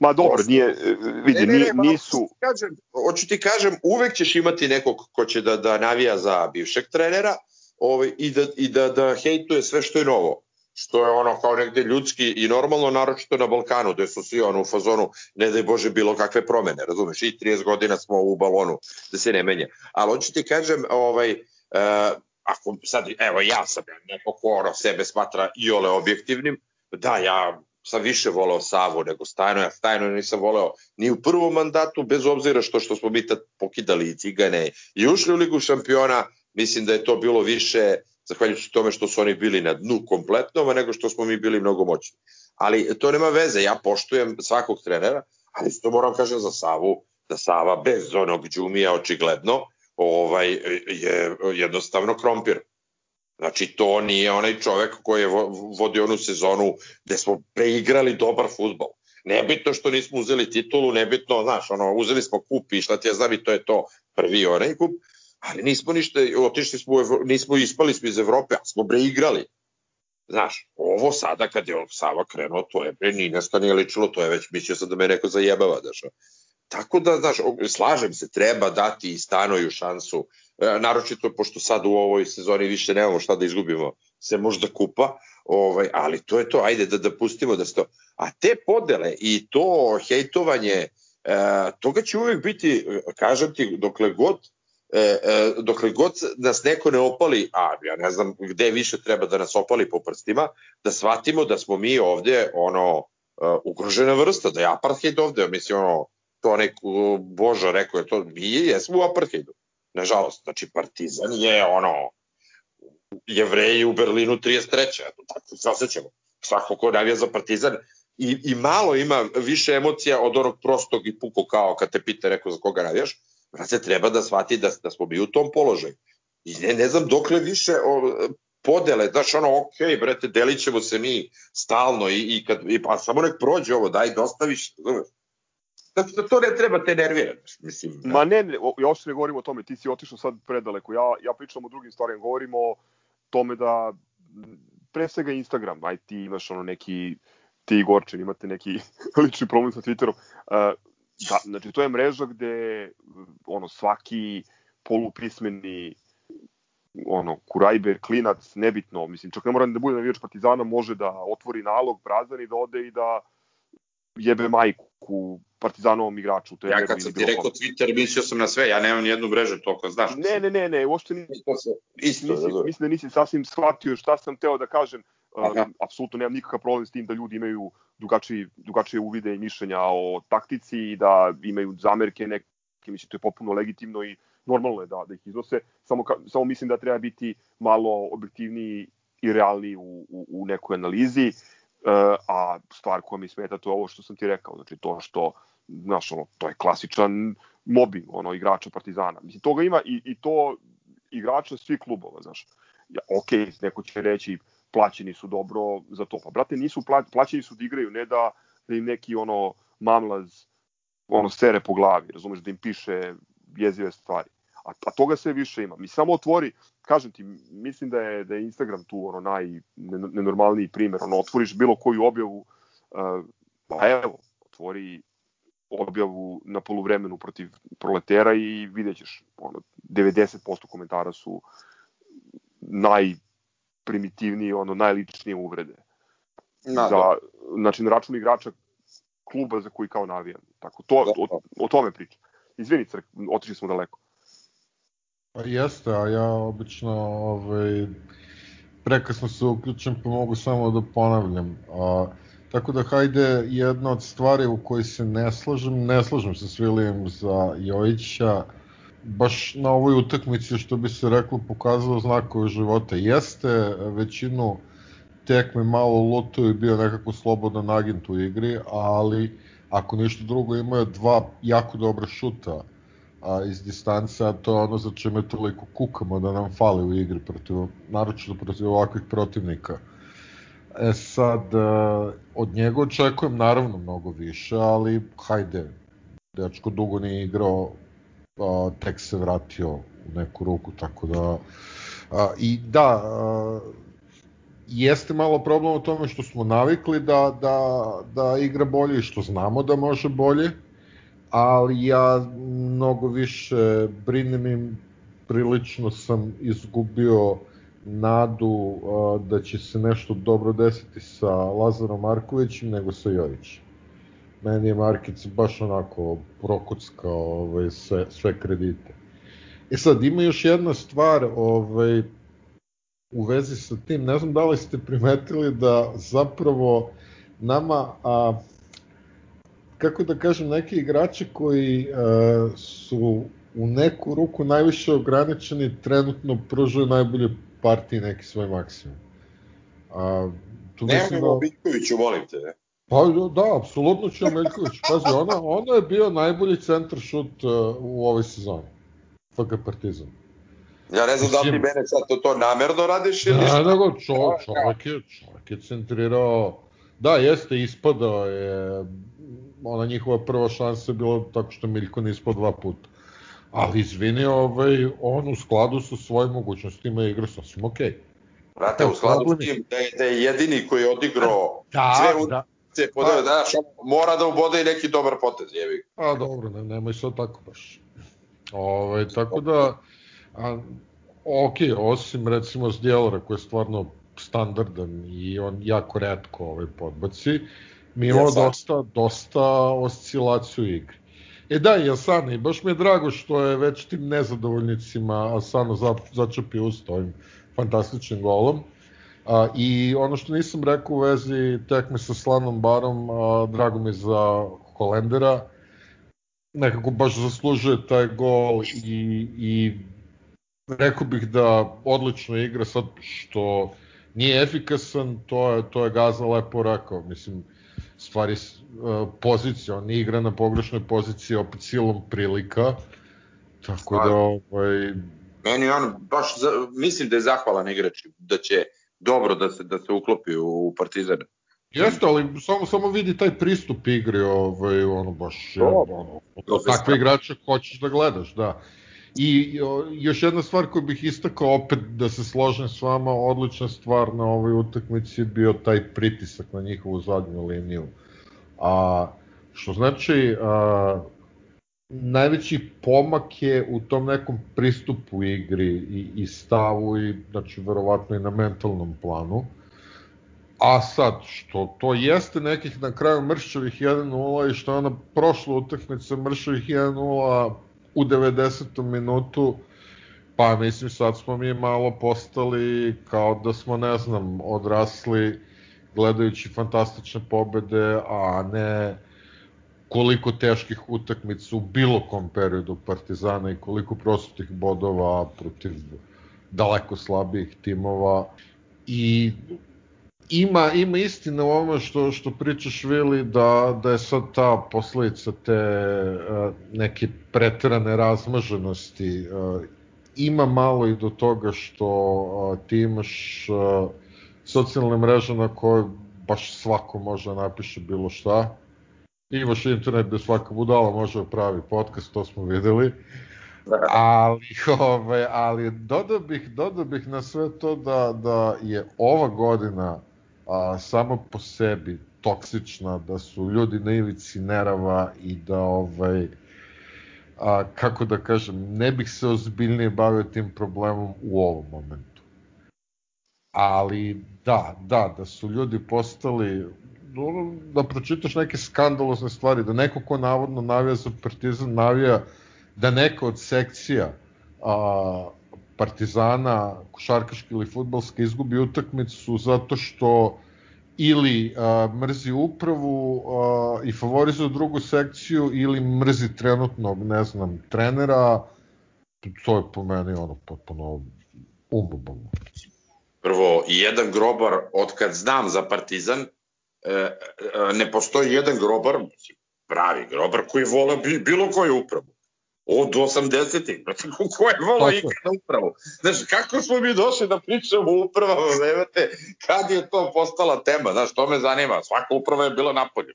Ma dobro, nije, vidi, ne, ne, ne, nisu... Kažem, hoću ti kažem, uvek ćeš imati nekog ko će da, da navija za bivšeg trenera ovaj, i, da, i da, da hejtuje sve što je novo što je ono kao negde ljudski i normalno, naročito na Balkanu, gde su svi ono u fazonu, ne daj Bože, bilo kakve promene, razumeš, i 30 godina smo u balonu, da se ne menja. Ali hoću ti kažem, ovaj, uh, ako sad, evo ja sam neko ko ono sebe smatra i ole objektivnim, da, ja sam više voleo Savu nego Stajno, ja Stajno nisam voleo ni u prvom mandatu, bez obzira što, što smo mi tad pokidali i cigane i ušli u Ligu šampiona, mislim da je to bilo više zahvaljujući tome što su oni bili na dnu kompletno, nego što smo mi bili mnogo moćni. Ali to nema veze, ja poštujem svakog trenera, ali što moram kažem za Savu, da Sava bez onog džumija očigledno ovaj, je jednostavno krompir. Znači, to nije onaj čovek koji je vodio onu sezonu gde smo preigrali dobar futbol. Nebitno što nismo uzeli titulu, nebitno, znaš, ono, uzeli smo kup i šta ti ja znam i to je to prvi onaj kup, ali nismo ništa, otišli smo, nismo ispali smo iz Evrope, a smo bre igrali. Znaš, ovo sada kad je Sava krenuo, to je bre, ni nije ličilo, to je već, mislio sam da me neko zajebava, znaš. Tako da, znaš, slažem se, treba dati i stanoju šansu, naročito pošto sad u ovoj sezoni više nemamo šta da izgubimo, se možda kupa, ovaj, ali to je to, ajde da, da pustimo da se to. A te podele i to hejtovanje, e, toga će uvek biti, kažem ti, dokle god e, e, dokle god nas neko ne opali, a ja ne znam gde više treba da nas opali po prstima, da shvatimo da smo mi ovde ono e, ugrožena vrsta, da je apartheid ovde, mislim ono, to neko, Boža rekao je to, mi jesmo u apartheidu, nažalost, znači Partizan je ono, jevreji u Berlinu 33. Tako se osjećamo. Svako ko navija za Partizan i, i malo ima više emocija od onog prostog i puko kao kad te pita rekao za koga navijaš, brate, treba da shvati da, da smo mi u tom položaju. I ne, ne znam dokle više o, podele, znaš, ono, ok, brate, delit ćemo se mi stalno i, i, kad, i pa samo nek prođe ovo, daj, dostaviš, znaš. Znači, da to ne treba te nervirati, mislim. Da. Ma ne, ne, ja uopšte ne govorim o tome, ti si otišao sad predaleko, ja, ja pričam o drugim stvarima, govorim o tome da, pre svega Instagram, aj ti imaš ono neki, ti i Gorčin imate neki lični problem sa Twitterom, uh, Da, znači to je mreža gde ono svaki polupismeni ono, kurajber, klinac, nebitno, mislim, čak ne mora da bude navijač Partizana, može da otvori nalog prazan i da ode i da jebe majku Partizanovom igraču. To je ja kad sam ti rekao Twitter, mislio sam na sve, ja nemam ni jednu mrežu, toliko znaš. Ne, ne, ne, ne, uopšte nisi, isto, nisi, da, da. mislim da nisi sasvim shvatio šta sam teo da kažem. Uh, apsolutno nemam nikakav problem s tim da ljudi imaju drugačije, drugačije uvide i mišljenja o taktici i da imaju zamerke neke, mislim, to je popuno legitimno i normalno je da, da ih iznose, samo, ka, samo mislim da treba biti malo objektivniji i realniji u, u, u nekoj analizi, uh, a stvar koja mi smeta to je ovo što sam ti rekao, znači to što, znaš, ono, to je klasičan mobbing, ono, igrača Partizana. Mislim, toga ima i, i to igrača svih klubova, znaš. Ja, ok, neko će reći, plaćeni su dobro za to. Pa brate, nisu pla, plaćeni su da igraju, ne da, da im neki ono mamlaz ono sere po glavi, razumeš, da im piše jezive stvari. A, a toga sve više ima. Mi samo otvori, kažem ti, mislim da je, da je Instagram tu ono najnenormalniji primer. Ono, otvoriš bilo koju objavu, uh, pa evo, otvori objavu na poluvremenu protiv proletera i vidjet ćeš, ono, 90% komentara su naj primitivnije, ono, najličnije uvrede. Na, za, da. Znači, na račun igrača kluba za koji kao navijam. Tako, to, da, o, o tome pričam. Izvini, crk, otišli smo daleko. Pa jeste, a ja obično ovaj, prekasno se uključim pa mogu samo da ponavljam. A, tako da hajde jedna od stvari u kojoj se ne slažem, ne slažem se s Vilijem za Jojića, baš na ovoj utakmici što bi se reklo pokazao znakove života. Jeste većinu tekme malo luto i bio nekako slobodan agent u igri, ali ako ništa drugo imao dva jako dobra šuta a, iz distance, a to je ono za čime toliko kukamo da nam fali u igri protiv, naročito protiv ovakvih protivnika. E sad, od njega očekujem naravno mnogo više, ali hajde, dečko dugo nije igrao a, tek se vratio u neku ruku, tako da... A, I da, a, jeste malo problem u tome što smo navikli da, da, da igra bolje i što znamo da može bolje, ali ja mnogo više brinem im, prilično sam izgubio nadu a, da će se nešto dobro desiti sa Lazarom Markovićem nego sa Jovićem meni je Markic baš onako prokockao ovaj, sve, sve kredite. E sad, ima još jedna stvar ovaj, u vezi sa tim, ne znam da li ste primetili da zapravo nama, a, kako da kažem, neki igrači koji a, su u neku ruku najviše ograničeni trenutno pružaju najbolje partije neki svoj maksimum. A, tu Nemoj da... Biljkoviću, volim te. Ne? Pa da, apsolutno ću Meljković. Pazi, ona, ona je bio najbolji centar šut uh, u ovoj sezoni. FK Partizan. Ja ne znam da li ti mene sad to, to namerno radiš ili ništa. Ne, nego čo, čovjek, je, čovjek je centrirao, da, jeste, ispadao je, ona njihova prva šansa je bila tako što Miljko ne ispao dva puta. Ali izvini, ovaj, on u skladu sa svojim mogućnostima igra sasvim okej. Okay. Brate, u skladu s tim da je, da je jedini koji je odigrao da, sve da. Se podao, pa, znaš, mora da ubode i neki dobar potez, jevi. A dobro, ne, nemoj sad tako baš. Ove, ovaj, tako da, a, ok, osim recimo Zdjelara koji je stvarno standardan i on jako redko ovaj podbaci, mi imamo ja, dosta, dosta oscilaciju igre. E da, i Asana, i baš mi je drago što je već tim nezadovoljnicima Asano za, začepio usta ovim fantastičnim golom. A, I ono što nisam rekao u vezi tekme sa Slanom Barom, a, drago mi za Holendera, nekako baš zaslužuje taj gol i, i rekao bih da odlično igra sad što nije efikasan, to je, to je Gaza lepo rekao, mislim, stvari pozicija, on igra na pogrešnoj poziciji opet silom prilika, tako da ovaj... Meni on baš, za, mislim da je zahvalan igrač, da će dobro da se, da se uklopi u, u Partizan. Jeste, ali samo samo vidi taj pristup igri, ovaj ono baš je, ono, takve igrače hoćeš da gledaš, da. I još jedna stvar koju bih istakao opet da se složim s vama, odlična stvar na ovoj utakmici je bio taj pritisak na njihovu zadnju liniju. A, što znači, a, najveći pomak je u tom nekom pristupu igri i, i stavu i znači verovatno i na mentalnom planu. A sad, što to jeste nekih na kraju Mršćevih 1-0 i što je ona prošla utakmica Mršćevih 1-0 u 90. minutu, pa mislim sad smo mi malo postali kao da smo, ne znam, odrasli gledajući fantastične pobede, a ne koliko teških utakmica u bilo kom periodu Partizana i koliko prostih bodova protiv daleko slabijih timova i ima, ima istina u ovome što, što pričaš Vili da, da je sad ta posledica te uh, neke pretrane razmaženosti uh, ima malo i do toga što uh, ti imaš uh, socijalne mreže na koje baš svako može da napiše bilo šta imaš internet gde svaka budala može da pravi podcast, to smo videli. Da. Ali, ove, ali dodao bih, dodao bih na sve to da, da je ova godina a, samo po sebi toksična, da su ljudi na ivici nerava i da ovaj, a, kako da kažem, ne bih se ozbiljnije bavio tim problemom u ovom momentu. Ali da, da, da su ljudi postali da pročitaš neke skandalozne stvari, da neko ko navodno navija za Partizan navija da neka od sekcija a, Partizana, košarkaški ili futbalski, izgubi utakmicu zato što ili a, mrzi upravu a, i favorizuje drugu sekciju ili mrzi trenutnog, ne znam, trenera, to je po meni ono potpuno umbobalno. Prvo, jedan grobar, od kad znam za Partizan, E, e, ne postoji jedan grobar, pravi grobar, koji vola bilo koju upravu. Od 80-ih, ko je volao ikada upravu? Znaš, kako smo mi došli da pričamo o upravama, znate, kad je to postala tema, znaš, to me zanima, svaka uprava je bila napolje.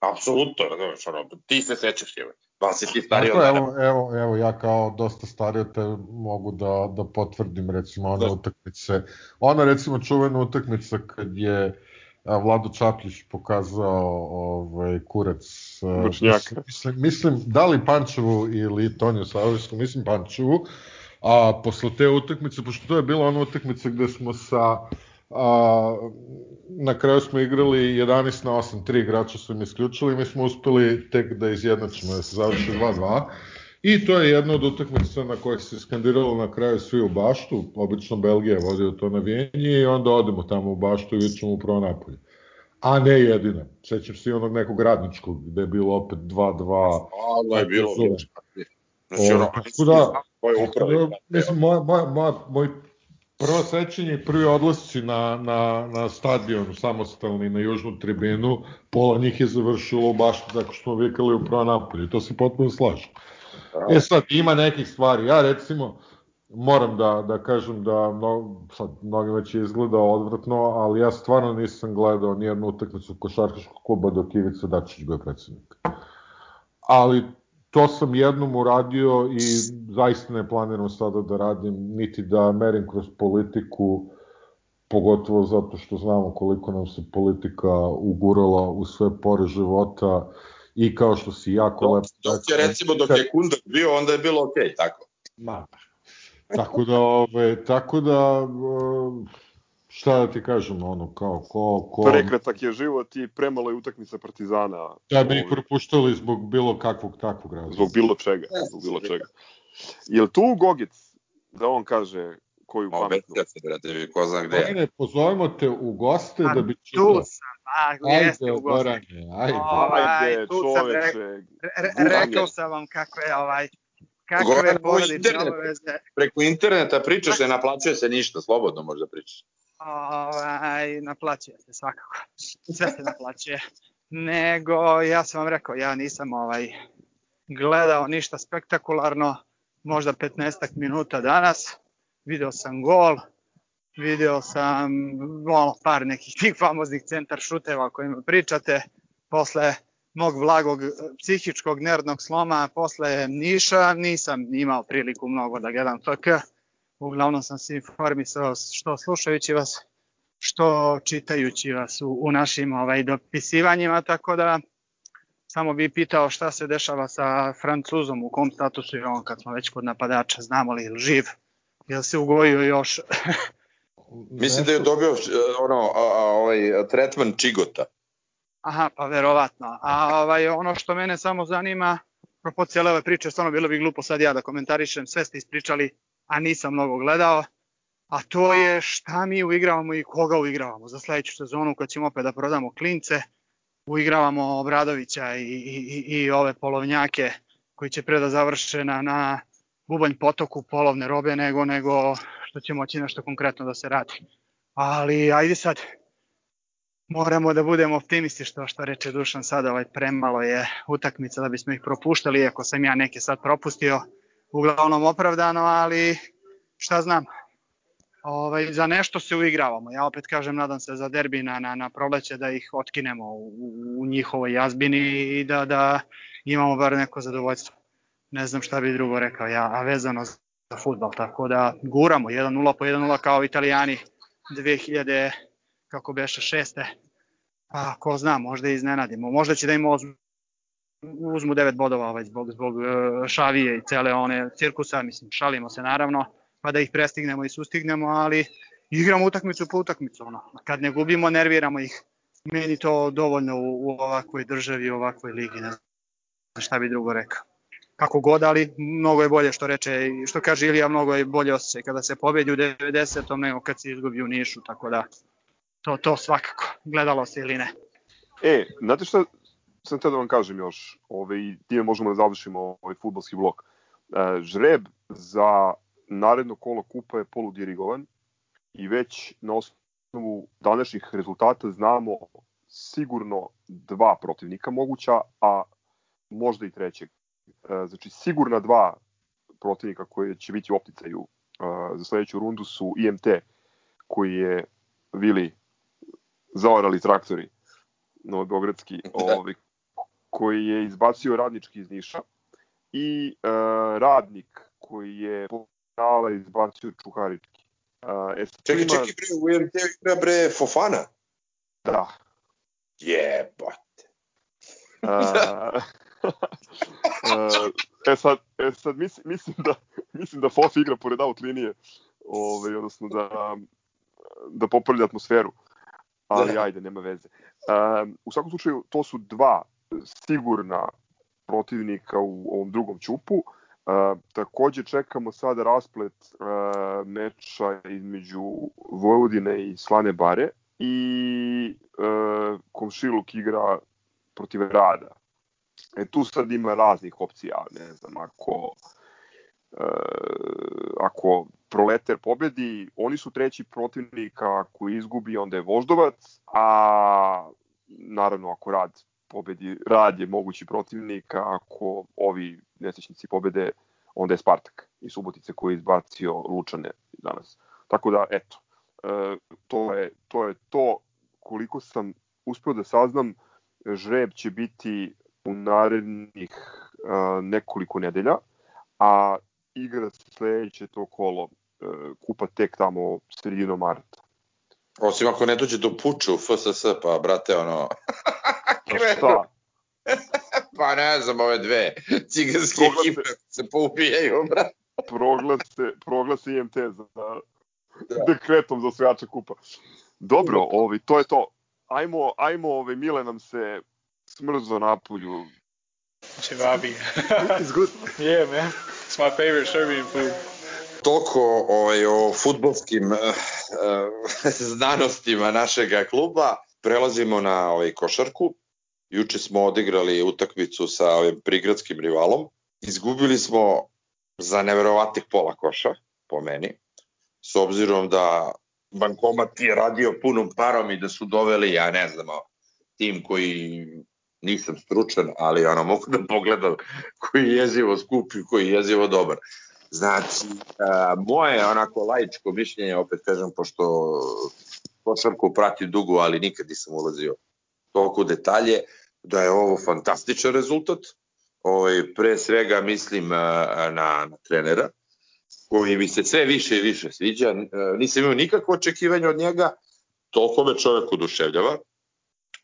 Apsolutno, znaš, ono, ti se sećaš, je, pa si ti stariji od mene. Evo, evo, evo, ja kao dosta stariji od te mogu da, da potvrdim, recimo, one da. utakmice, ona, recimo, čuvena utakmica kad je Vlado Čaplić pokazao ovaj, kurac. Vršnjaka. Mislim, mislim, da li Pančevu ili Toniju Savojsku, mislim Pančevu, a posle te utakmice, pošto to je bila ona utakmica gde smo sa a, na kraju smo igrali 11 na 8, tri igrača su im isključili, mi smo uspeli tek da izjednačimo, da se završi 2-2 I to je jedna od utakmica na kojih se skandiralo na kraju svi u baštu, obično Belgija vodi to navijenje i onda odemo tamo u baštu i vidimo upravo napolje. A ne jedina. Sećam se i onog nekog radničkog, gde je bilo opet 2-2. Ovo je bilo Zove. ništa. Znači, O, ono, tako da- upravo. da, mislim, moja, moja, moja, moj prvo sećanje i prvi odlasci na, na, na stadion samostalni na južnu tribinu, pola njih je završilo baš tako što smo vikali u prvo napolju. To se potpuno slaže. E sad, ima nekih stvari. Ja recimo, moram da, da kažem da no, sad mnogima će izgleda odvratno, ali ja stvarno nisam gledao nijednu utakmicu košarkaškog kluba dok Ivica Dačić bio predsednik. Ali to sam jednom uradio i zaista ne planiram sada da radim, niti da merim kroz politiku, pogotovo zato što znamo koliko nam se politika ugurala u sve pore života i kao što si jako Dok, lepo dok je recimo dok je Kundar bio, onda je bilo okej, tako. Ma, tako da, ove, tako da, e, šta da ti kažem, ono, kao, ko, ko, Prekratak je život i premalo je utakmica Partizana. da bi ih ovaj, propuštali zbog bilo kakvog takvog razloga. Zbog bilo čega, zbog bilo čega. Jel tu Gogec da on kaže koju Ma pametnu? obetio se, brate, ko zna gde je. Pozovemo te u goste A da bi tu čitao. sam, a, jeste Ajde, u gosti. Gorane, ajde. Ovaj, Ajde, čoveče, Re, re, rekao sam vam kakve, ovaj, Goran, kakve ovo porodične obaveze. Preko interneta pričaš, ne naplaćuje se ništa, slobodno možda pričaš. Ovaj, naplaćuje se svakako. Sve se naplaćuje. Nego, ja sam vam rekao, ja nisam ovaj gledao ništa spektakularno, možda 15 minuta danas. Video sam gol, video sam ono, par nekih tih famoznih centar šuteva o kojima pričate. Posle mog vlagog eh, psihičkog nerdnog sloma, posle Niša, nisam imao priliku mnogo da gledam FK. Uglavnom sam se informisao što slušajući vas, što čitajući vas u, u našim ovaj, dopisivanjima, tako da samo bi pitao šta se dešava sa Francuzom, u kom statusu je on kad smo već kod napadača, znamo li je živ, jel se ugojio još, Mislim da je dobio uh, ono, a, a, ovaj, tretman čigota. aha, pa verovatno. A ovaj, ono što mene samo zanima, propo cijele ove priče, stvarno bilo bi glupo sad ja da komentarišem, sve ste ispričali, a nisam mnogo gledao, a to je šta mi uigravamo i koga uigravamo za sledeću sezonu kad ćemo opet da prodamo klince, uigravamo Obradovića i, i, i, i ove polovnjake koji će pre da završe na, na bubanj potoku polovne robe nego nego što će moći nešto konkretno da se radi. Ali ajde sad, moramo da budemo optimisti što što reče Dušan sad, ovaj premalo je utakmica da bismo ih propuštali, iako sam ja neke sad propustio, uglavnom opravdano, ali šta znam, ovaj, za nešto se uigravamo. Ja opet kažem, nadam se za derbi na, na, na proleće da ih otkinemo u, u njihovoj jazbini i da, da imamo bar neko zadovoljstvo. Ne znam šta bi drugo rekao ja, a vezano za futbal, tako da guramo 1-0 po 1-0 kao italijani 2000, kako beše, šeste. Pa ko zna, možda i iznenadimo. Možda će da im uzmu, uzmu 9 bodova ovaj, zbog, zbog šavije i cele one cirkusa, mislim, šalimo se naravno, pa da ih prestignemo i sustignemo, ali igramo utakmicu po utakmicu. Ono. Kad ne gubimo, nerviramo ih. Meni to dovoljno u, u ovakvoj državi, u ovakvoj ligi, ne znam šta bi drugo rekao. Kako god, ali mnogo je bolje što reče, što kaže Ilija, mnogo je bolje osjećaj kada se pobedi u 90. nego kad se izgubi u Nišu, tako da to, to svakako, gledalo se ili ne. E, znate šta sam te da vam kažem još, ove, i time možemo da završimo ovaj futbolski blok. E, žreb za naredno kolo kupa je poludirigovan i već na osnovu današnjih rezultata znamo sigurno dva protivnika moguća, a možda i trećeg. E, znači sigurna dva protivnika koje će biti u opticaju e, za sledeću rundu su IMT koji je Vili zaorali traktori Novobogradski, ovaj, koji je izbacio radnički iz Niša i e, radnik koji je penala izbacio Čukarički. E, Čekaj, ima- čekaj, bre, u UMT igra bre Fofana. Da. Jebote. E, e, e sad, e sad mislim, mislim da mislim da Fof igra pored out linije, ovaj odnosno da da popravlja atmosferu. Ali Da. ajde, nema veze. Um, u svakom slučaju, to su dva sigurna protivnika u ovom drugom čupu. Uh, takođe čekamo sada rasplet uh, meča između Vojvodine i Slane Bare i e, komšiluk igra protiv rada. E tu sad ima raznih opcija, ne znam, ako e, ako proleter pobedi, oni su treći protivnik, ako izgubi, onda je Voždovac, a naravno ako rad pobedi, rad je mogući protivnik, a ako ovi nesečnici pobede, onda je Spartak i Subotice koji je izbacio Lučane danas. Tako da, eto, e, to, je, to je to koliko sam uspeo da saznam, žreb će biti u narednih uh, nekoliko nedelja, a igra se sledeće to kolo uh, kupa tek tamo sredinom marta. Osim ako ne dođe do puča u FSS, pa brate, ono... Pa šta? pa ne znam, ove dve ciganske proglase, ekipe se poubijaju, brate. proglase, proglase IMT za, da. dekretom za osvajača kupa. Dobro, ovi, to je to. Ajmo, ajmo ove, Mile nam se smrzo napolju. Cevabi. It's good. Yeah, man. It's my favorite Serbian food. Toliko ovaj, o futbolskim uh, uh, znanostima našeg kluba. Prelazimo na ovaj, košarku. Juče smo odigrali utakmicu sa ovim prigradskim rivalom. Izgubili smo za neverovatnih pola koša, po meni. S obzirom da bankomat je radio punom parom i da su doveli, ja ne znam, tim koji nisam stručan, ali ono mogu da pogledam koji je jezivo skup i koji je jezivo dobar. Znači, a, moje onako laičko mišljenje, opet kažem, pošto košarku prati dugo, ali nikad nisam ulazio toliko detalje, da je ovo fantastičan rezultat. Ovaj, pre svega mislim na, na trenera, koji mi se sve više i više sviđa. Nisam imao nikakvo očekivanje od njega, toliko me čovek oduševljava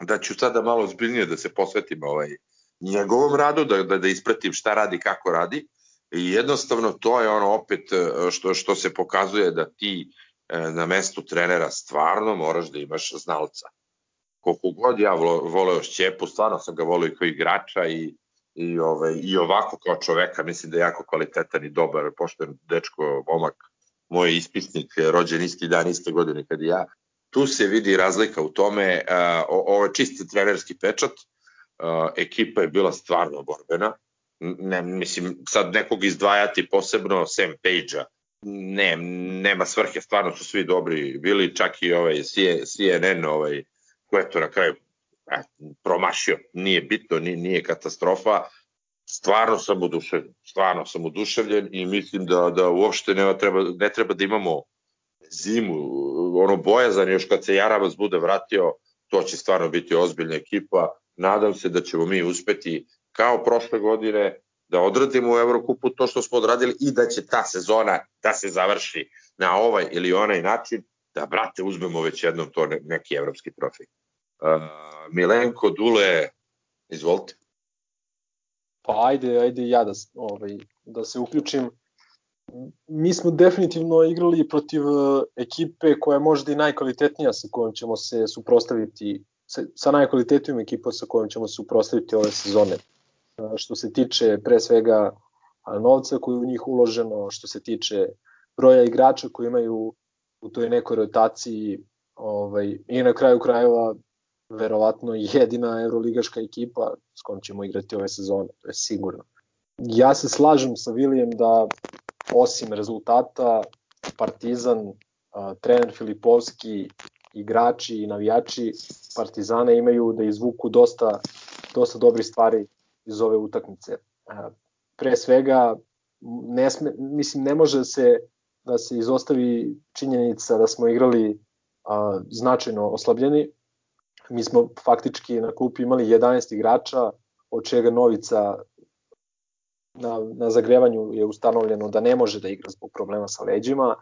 da ću sada malo zbiljnije da se posvetim ovaj, njegovom radu, da, da, da ispratim šta radi, kako radi. I jednostavno to je ono opet e, što, što se pokazuje da ti e, na mestu trenera stvarno moraš da imaš znalca. Koliko god ja voleo Šćepu, stvarno sam ga volio i kao igrača i, i, ovaj, i ovako kao čoveka, mislim da je jako kvalitetan i dobar, pošten dečko, momak, moj ispisnik, rođen isti dan, iste godine kad i ja tu se vidi razlika u tome, uh, ovo je čisti trenerski pečat, uh, ekipa je bila stvarno borbena, ne, mislim, sad nekog izdvajati posebno Sam Page-a, ne, nema svrhe, stvarno su svi dobri bili, čak i ovaj CNN, ovaj, ko je to na kraju eh, promašio, nije bitno, nije, nije katastrofa, stvarno sam oduševljen, stvarno sam oduševljen i mislim da, da uopšte nema, treba, ne treba da imamo zimu, ono bojazan još kad se Jarabas bude vratio, to će stvarno biti ozbiljna ekipa. Nadam se da ćemo mi uspeti kao prošle godine da odradimo u Evrokupu to što smo odradili i da će ta sezona da se završi na ovaj ili onaj način, da brate uzmemo već jednom to neki evropski trofej. Uh, Milenko, Dule, izvolite. Pa ajde, ajde ja da, ovaj, da se uključim mi smo definitivno igrali protiv e, ekipe koja je možda i najkvalitetnija sa kojom ćemo se suprostaviti, sa, najkvalitetnijom ekipom sa kojom ćemo se suprostaviti ove sezone. E, što se tiče pre svega novca koji u njih uloženo, što se tiče broja igrača koji imaju u toj nekoj rotaciji ovaj, i na kraju krajeva verovatno jedina euroligaška ekipa s kojom ćemo igrati ove sezone, to je sigurno. Ja se slažem sa Vilijem da osim rezultata Partizan, trener Filipovski, igrači i navijači Partizana imaju da izvuku dosta, dosta dobrih stvari iz ove utakmice. Pre svega, ne sme, mislim, ne može se da se izostavi činjenica da smo igrali a, značajno oslabljeni. Mi smo faktički na klupi imali 11 igrača, od čega Novica na, na zagrevanju je ustanovljeno da ne može da igra zbog problema sa leđima.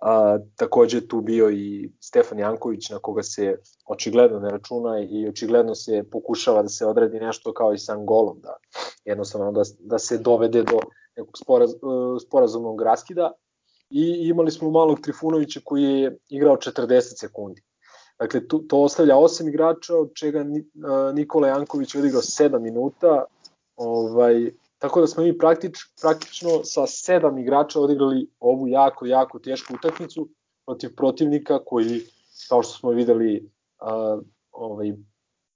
A, takođe tu bio i Stefan Janković na koga se očigledno ne računa i očigledno se pokušava da se odredi nešto kao i sa Angolom, da jednostavno da, da se dovede do nekog sporaz, e, sporazumnog raskida i imali smo malog Trifunovića koji je igrao 40 sekundi. Dakle, tu, to ostavlja osam igrača, od čega e, Nikola Janković odigrao 7 minuta, ovaj, Tako da smo mi praktič, praktično sa sedam igrača odigrali ovu jako, jako tešku utakmicu protiv protivnika koji kao što smo videli uh, ovaj,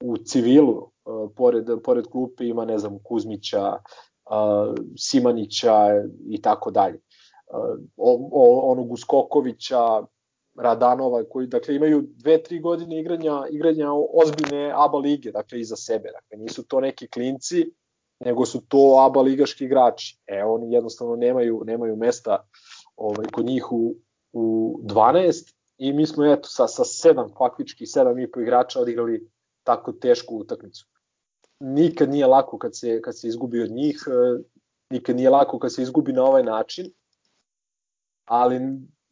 u civilu, uh, pored, pored klupe ima, ne znam, Kuzmića, uh, Simanića i tako dalje. Onog Uskokovića, Radanova, koji dakle imaju dve, tri godine igranja, igranja ozbiljne ABA lige, dakle iza sebe. Dakle, nisu to neki klinci, nego su to ABA ligaški igrači. E, oni jednostavno nemaju, nemaju mesta ovaj, kod njih u, u 12 i mi smo eto sa, sa sedam faktički, sedam i po igrača odigrali tako tešku utakmicu. Nikad nije lako kad se, kad se izgubi od njih, e, nikad nije lako kad se izgubi na ovaj način, ali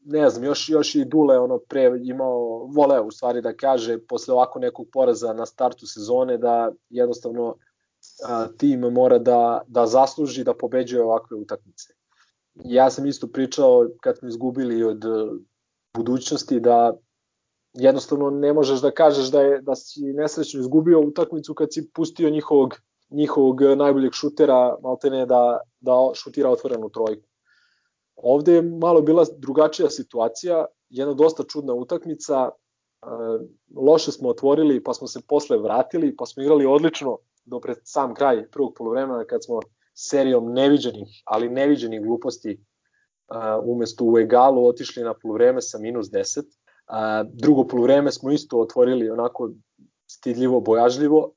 ne znam, još, još i Dule ono pre imao, voleo u stvari da kaže posle ovako nekog poraza na startu sezone da jednostavno tim mora da, da zasluži da pobeđuje ovakve utakmice. Ja sam isto pričao kad smo izgubili od budućnosti da jednostavno ne možeš da kažeš da je da si nesrećno izgubio utakmicu kad si pustio njihovog njihovog najboljeg šutera maltene da da šutira otvorenu trojku. Ovde je malo bila drugačija situacija, jedna dosta čudna utakmica, loše smo otvorili, pa smo se posle vratili, pa smo igrali odlično do pred sam kraj prvog polovremena kad smo serijom neviđenih, ali neviđenih gluposti umesto u egalu otišli na polovreme sa minus 10. Drugo polovreme smo isto otvorili onako stidljivo, bojažljivo,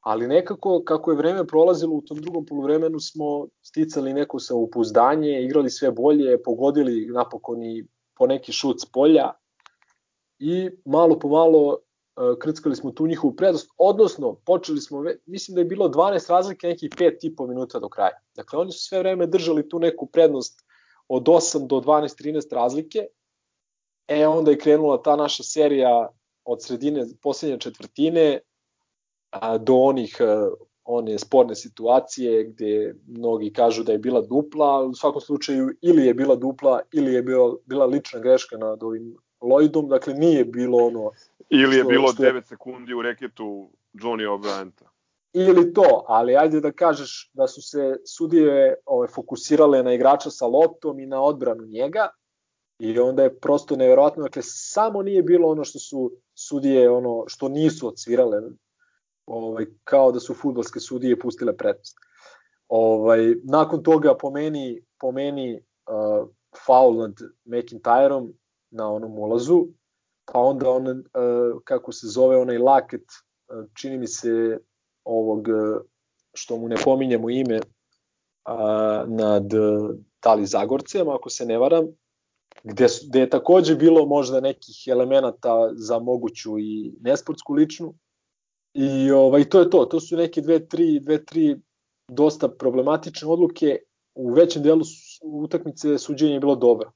ali nekako kako je vreme prolazilo u tom drugom polovremenu smo sticali neko sa upuzdanje, igrali sve bolje, pogodili napokon i po neki šut s polja i malo po malo krckali smo tu njihovu prednost, odnosno počeli smo, mislim da je bilo 12 razlike, nekih 5,5 minuta do kraja. Dakle, oni su sve vreme držali tu neku prednost od 8 do 12-13 razlike, e onda je krenula ta naša serija od sredine poslednje četvrtine do onih a, one sporne situacije gde mnogi kažu da je bila dupla, u svakom slučaju ili je bila dupla ili je bila, bila lična greška nad ovim Lloydom, dakle nije bilo ono... Ili je što, bilo što je... 9 sekundi u reketu Johnny O'Brienta. Ili to, ali ajde da kažeš da su se sudije ove, fokusirale na igrača sa loptom i na odbranu njega i onda je prosto neverovatno, dakle samo nije bilo ono što su sudije, ono što nisu odsvirale, ovaj, kao da su futbolske sudije pustile prednost. Ovaj, nakon toga po meni, po meni uh, faul nad McIntyreom na onom ulazu, pa onda on, uh, kako se zove, onaj laket, uh, čini mi se ovog, što mu ne pominjemo ime, uh, nad Tali Zagorcem, ako se ne varam, gde, gde je takođe bilo možda nekih elemenata za moguću i nesportsku ličnu, I ovaj, to je to, to su neke dve, tri, dve, tri dosta problematične odluke. U većem delu utakmice suđenje je bilo dobro.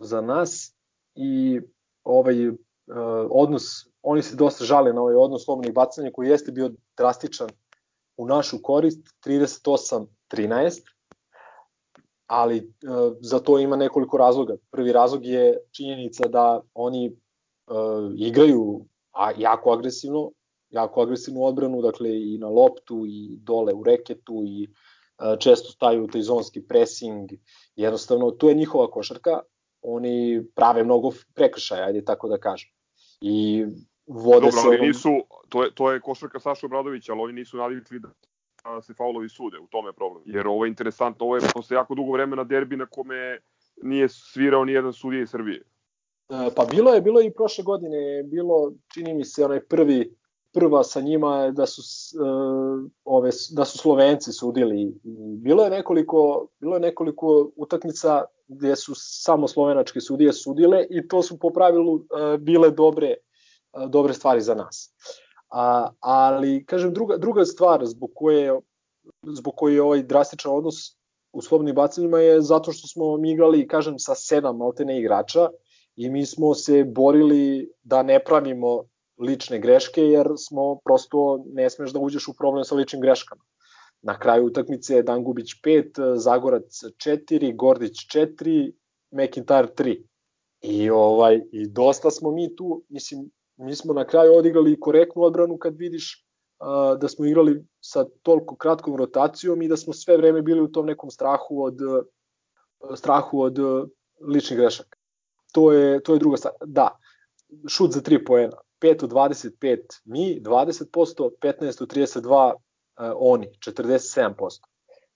Za nas i ovaj uh, odnos, oni se dosta žale na ovaj odnos slobodnih bacanja koji jeste bio drastičan u našu korist, 38-13, ali uh, za to ima nekoliko razloga. Prvi razlog je činjenica da oni uh, igraju a, jako agresivno, jako agresivnu odbranu, dakle i na loptu i dole u reketu i često staju taj zonski pressing. Jednostavno, tu je njihova košarka, oni prave mnogo prekršaja, ajde tako da kažem. I vode Dobro, se... ali nisu, to je, to je košarka Saša Obradovića, ali oni nisu navikli da se faulovi sude, u tome je problem. Jer ovo je interesantno, ovo je posle jako dugo vremena derbi na kome nije svirao ni jedan sudija iz Srbije. E, pa bilo je, bilo je i prošle godine, bilo, čini mi se, onaj prvi prva sa njima da su uh, ove da su Slovenci sudili. Bilo je nekoliko bilo je nekoliko utakmica gde su samo slovenačke sudije sudile i to su po pravilu uh, bile dobre uh, dobre stvari za nas. A, ali kažem druga druga stvar zbog koje zbog koje je ovaj drastičan odnos u slobodnim bacanjima je zato što smo mi igrali kažem sa sedam maltene igrača i mi smo se borili da ne pravimo lične greške, jer smo prosto, ne smeš da uđeš u problem sa ličnim greškama. Na kraju utakmice je Dangubić 5, Zagorac 4, Gordić 4, McIntyre 3. I, ovaj, I dosta smo mi tu, mislim, mi smo na kraju odigrali korektnu odbranu kad vidiš uh, da smo igrali sa toliko kratkom rotacijom i da smo sve vreme bili u tom nekom strahu od uh, strahu od uh, ličnih grešaka. To je to je druga stvar. Da, šut za 3 poena. 5 od 25 mi, 20%, 15 od 32 uh, oni, 47%.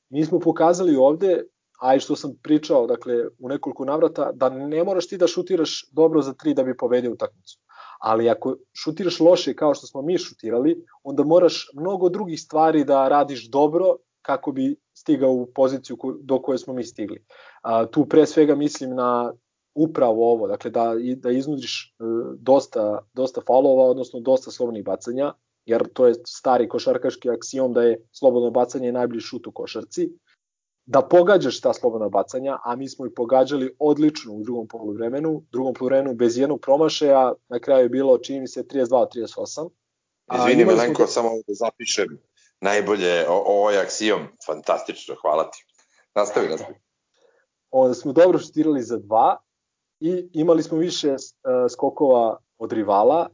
Mi smo pokazali ovde, a i što sam pričao, dakle, u nekoliko navrata, da ne moraš ti da šutiraš dobro za 3 da bi pobedio utakmicu. Ali ako šutiraš loše kao što smo mi šutirali, onda moraš mnogo drugih stvari da radiš dobro kako bi stigao u poziciju do koje smo mi stigli. A, tu pre svega mislim na upravo ovo, dakle da, da iznudiš e, dosta, dosta falova, odnosno dosta slobodnih bacanja, jer to je stari košarkaški aksijom da je slobodno bacanje najbolji šut u košarci, da pogađaš ta slobodna bacanja, a mi smo i pogađali odlično u drugom poluvremenu, drugom poluvremenu bez jednog promašaja, na kraju je bilo čini mi se 32-38. Izvini Milenko, da... samo da zapišem najbolje o, ovaj aksijom, fantastično, hvala ti. Nastavi, nastavi. Onda smo dobro šutirali za dva, i imali smo više uh, skokova od rivala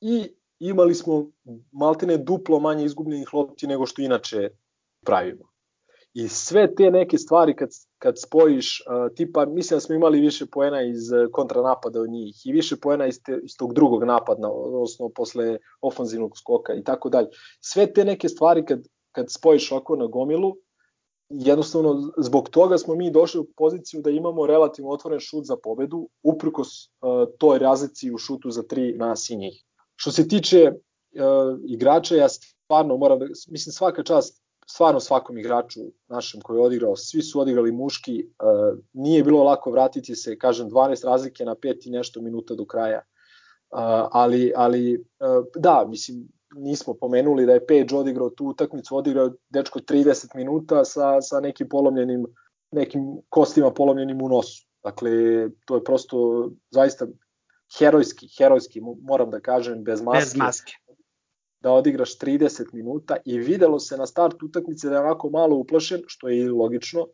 i imali smo maltene duplo manje izgubljenih lopti nego što inače pravimo. I sve te neke stvari kad, kad spojiš, uh, tipa, mislim da smo imali više poena iz uh, kontranapada od njih i više poena iz, te, iz tog drugog napada, odnosno posle ofanzivnog skoka i tako dalje. Sve te neke stvari kad, kad spojiš oko na gomilu, jednostavno zbog toga smo mi došli u poziciju da imamo relativno otvoren šut za pobedu, uprkos uh, toj razlici u šutu za tri nas i njih. Što se tiče uh, igrača, ja stvarno moram da, mislim svaka čast stvarno svakom igraču našem koji je odigrao, svi su odigrali muški, uh, nije bilo lako vratiti se, kažem, 12 razlike na 5 i nešto minuta do kraja. Uh, ali, ali uh, da, mislim, nismo pomenuli da je Page odigrao tu utakmicu, odigrao dečko 30 minuta sa, sa nekim polomljenim, nekim kostima polomljenim u nosu. Dakle, to je prosto zaista herojski, herojski, moram da kažem, bez maske. Bez maske. Da odigraš 30 minuta i videlo se na start utakmice da je onako malo uplašen, što je i logično,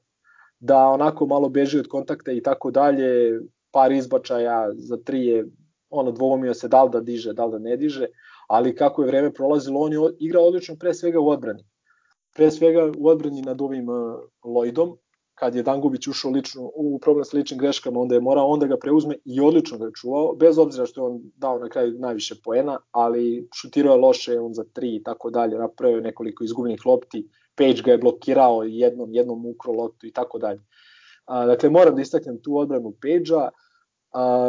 da onako malo beži od kontakta i tako dalje, par izbačaja za tri je ono dvomio se da li da diže, da li da ne diže, ali kako je vreme prolazilo, on je igrao odlično pre svega u odbrani. Pre svega u odbrani nad ovim uh, Lloydom, kad je Dangubić ušao lično u problem sa ličnim greškama, onda je morao onda ga preuzme i odlično ga je čuvao, bez obzira što je on dao na kraju najviše poena, ali šutirao je loše on za tri i tako dalje, napravio je nekoliko izgubljenih lopti, Page ga je blokirao jednom, jednom ukro loptu i tako dalje. dakle, moram da istaknem tu odbranu Page-a,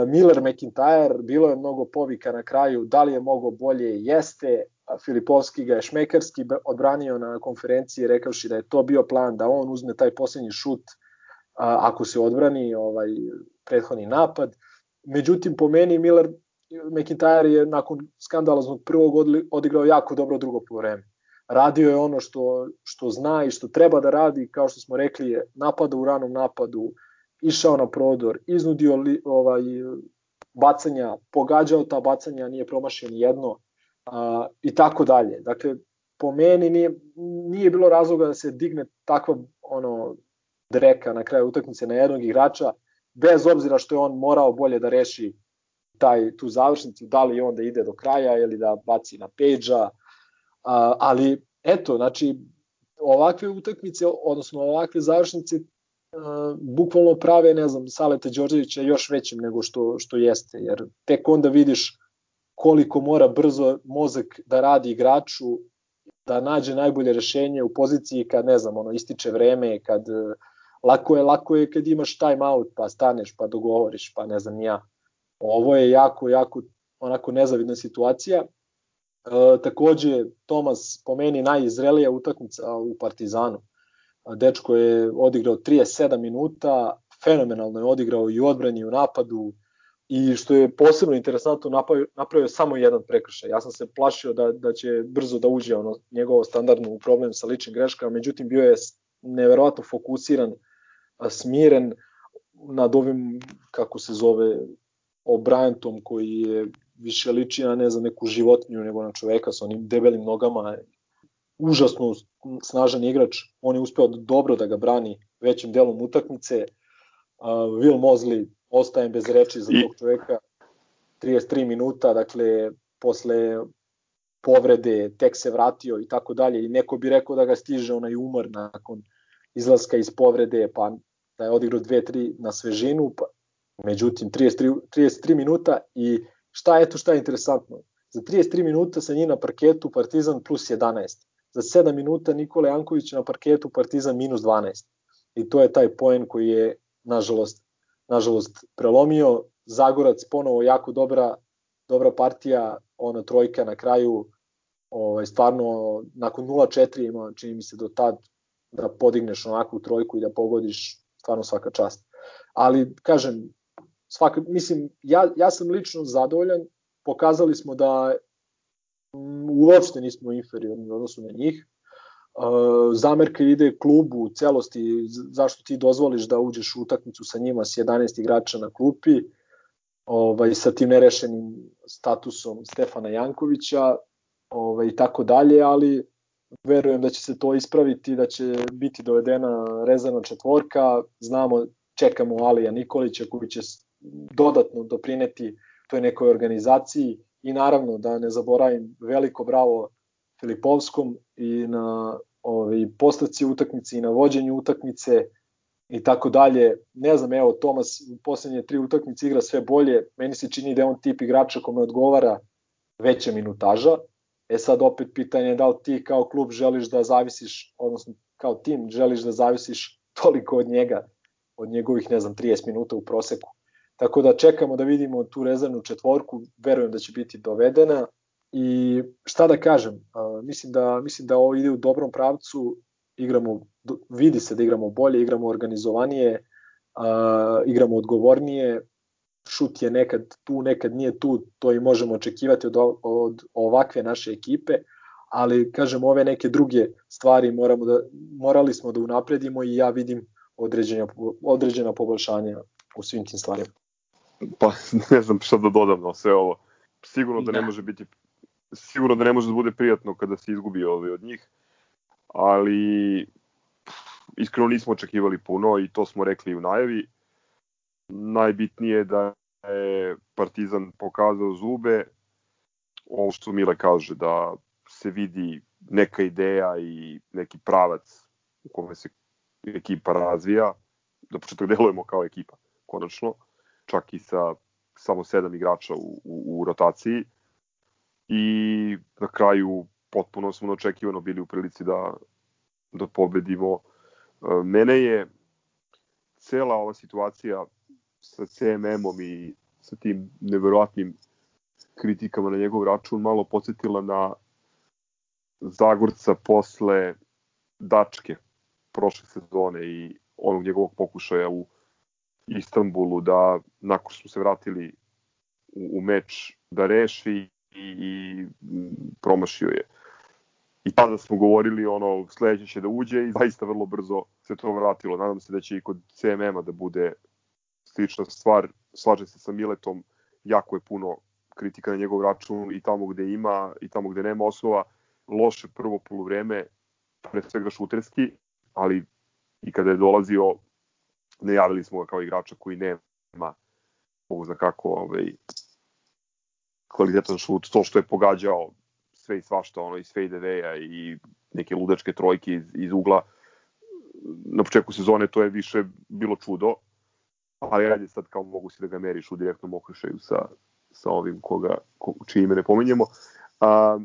Miller McIntyre, bilo je mnogo povika na kraju, da li je mogo bolje, jeste, Filipovski ga je šmekarski odbranio na konferenciji rekavši da je to bio plan da on uzme taj poslednji šut a, ako se odbrani ovaj prethodni napad. Međutim, po meni Miller McIntyre je nakon skandaloznog prvog odigrao jako dobro drugo vreme. Radio je ono što, što zna i što treba da radi, kao što smo rekli, je napada u ranom napadu, išao na prodor, iznudio li, ovaj, bacanja, pogađao ta bacanja, nije promašio ni jedno a, i tako dalje. Dakle, po meni nije, nije bilo razloga da se digne takva ono dreka na kraju utakmice na jednog igrača, bez obzira što je on morao bolje da reši taj, tu završnicu, da li on da ide do kraja ili da baci na peđa, ali eto, znači ovakve utakmice, odnosno ovakve završnice uh, bukvalno prave, ne znam, Saleta Đorđevića još većim nego što, što jeste, jer tek onda vidiš koliko mora brzo mozak da radi igraču, da nađe najbolje rešenje u poziciji kad, ne znam, ono, ističe vreme, kad lako je, lako je kad imaš time out, pa staneš, pa dogovoriš, pa ne znam ja. Ovo je jako, jako onako nezavidna situacija. E, takođe, Tomas po meni najizrelija utakmica u Partizanu. Dečko je odigrao 37 minuta, fenomenalno je odigrao i u odbrani i u napadu i što je posebno interesantno napravio, napravio samo jedan prekršaj. Ja sam se plašio da, da će brzo da uđe ono, njegovo standardno u problem sa ličnim greškama, međutim bio je neverovatno fokusiran, smiren nad ovim, kako se zove, O'Brientom koji je više liči na ne znam neku životinju nego na čoveka sa onim debelim nogama užasno snažan igrač, on je uspeo dobro da ga brani većim delom utakmice. Uh, Will Mosley ostaje bez reči za tog čoveka 33 minuta, dakle posle povrede tek se vratio i tako dalje i neko bi rekao da ga stiže onaj umor nakon izlaska iz povrede pa da je odigrao 2-3 na svežinu pa, međutim 33, 33 minuta i šta je to šta je interesantno? Za 33 minuta sa njih na parketu Partizan plus 11. Za 7 minuta Nikola Janković na parketu Partizan minus 12. I to je taj poen koji je, nažalost, nažalost prelomio. Zagorac ponovo jako dobra, dobra partija, ona trojka na kraju, ovaj, stvarno nakon 0-4 ima, čini mi se do tad, da podigneš onakvu trojku i da pogodiš, stvarno svaka čast. Ali, kažem, svaka, mislim, ja, ja sam lično zadovoljan, pokazali smo da uopšte nismo inferiorni u odnosu na njih. Zamerka ide klubu u celosti, zašto ti dozvoliš da uđeš u utakmicu sa njima s 11 igrača na klupi, ovaj, sa tim nerešenim statusom Stefana Jankovića ovaj, i tako dalje, ali verujem da će se to ispraviti, da će biti dovedena rezana četvorka, znamo, čekamo Alija Nikolića koji će dodatno doprineti toj nekoj organizaciji i naravno da ne zaboravim veliko bravo Filipovskom i na ovaj, postavci utakmice i na vođenju utakmice i tako dalje. Ne znam, evo, Tomas u poslednje tri utakmice igra sve bolje. Meni se čini da je on tip igrača kome odgovara veća minutaža. E sad opet pitanje je da li ti kao klub želiš da zavisiš, odnosno kao tim želiš da zavisiš toliko od njega, od njegovih, ne znam, 30 minuta u proseku. Tako da čekamo da vidimo tu rezervnu četvorku, verujem da će biti dovedena i šta da kažem, uh, mislim da mislim da ovo ide u dobrom pravcu, igramo vidi se da igramo bolje, igramo organizovanije, uh, igramo odgovornije, šut je nekad tu, nekad nije tu, to i možemo očekivati od, od ovakve naše ekipe, ali kažem ove neke druge stvari moramo da, morali smo da unapredimo i ja vidim određena, određena poboljšanja u svim tim stvarima. Pa ne znam šta da dodam na sve ovo. Sigurno da ne da. može biti sigurno da ne može da bude prijatno kada se izgubi ovaj od njih, ali iskreno nismo očekivali puno i to smo rekli u najavi. Najbitnije je da je Partizan pokazao zube, ovo što Mile kaže, da se vidi neka ideja i neki pravac u kome se ekipa razvija, da početak delujemo kao ekipa, konačno čak i sa samo sedam igrača u, u, u rotaciji i na kraju potpuno smo neočekivano bili u prilici da, da pobedimo. E, mene je cela ova situacija sa CMM-om i sa tim neverovatnim kritikama na njegov račun malo podsjetila na Zagorca posle Dačke prošle sezone i onog njegovog pokušaja u Istanbulu da nakon što smo se vratili u, u meč da reši i, i promašio je. I tada smo govorili ono sledeće će da uđe i zaista vrlo brzo se to vratilo. Nadam se da će i kod CMM-a da bude slična stvar. Slažem se sa Miletom, jako je puno kritika na njegov račun i tamo gde ima i tamo gde nema osnova. Loše prvo poluvreme, pre svega šuterski, ali i kada je dolazio najavili smo ga kao igrača koji nema mogu za kako ovaj, kvalitetan šut, to što je pogađao sve i svašta, ono, iz fade a i neke ludačke trojke iz, iz ugla, na početku sezone to je više bilo čudo, ali ajde sad kao mogu si da ga meriš u direktnom okršaju sa, sa ovim koga, ko, čije ime ne pominjemo. A,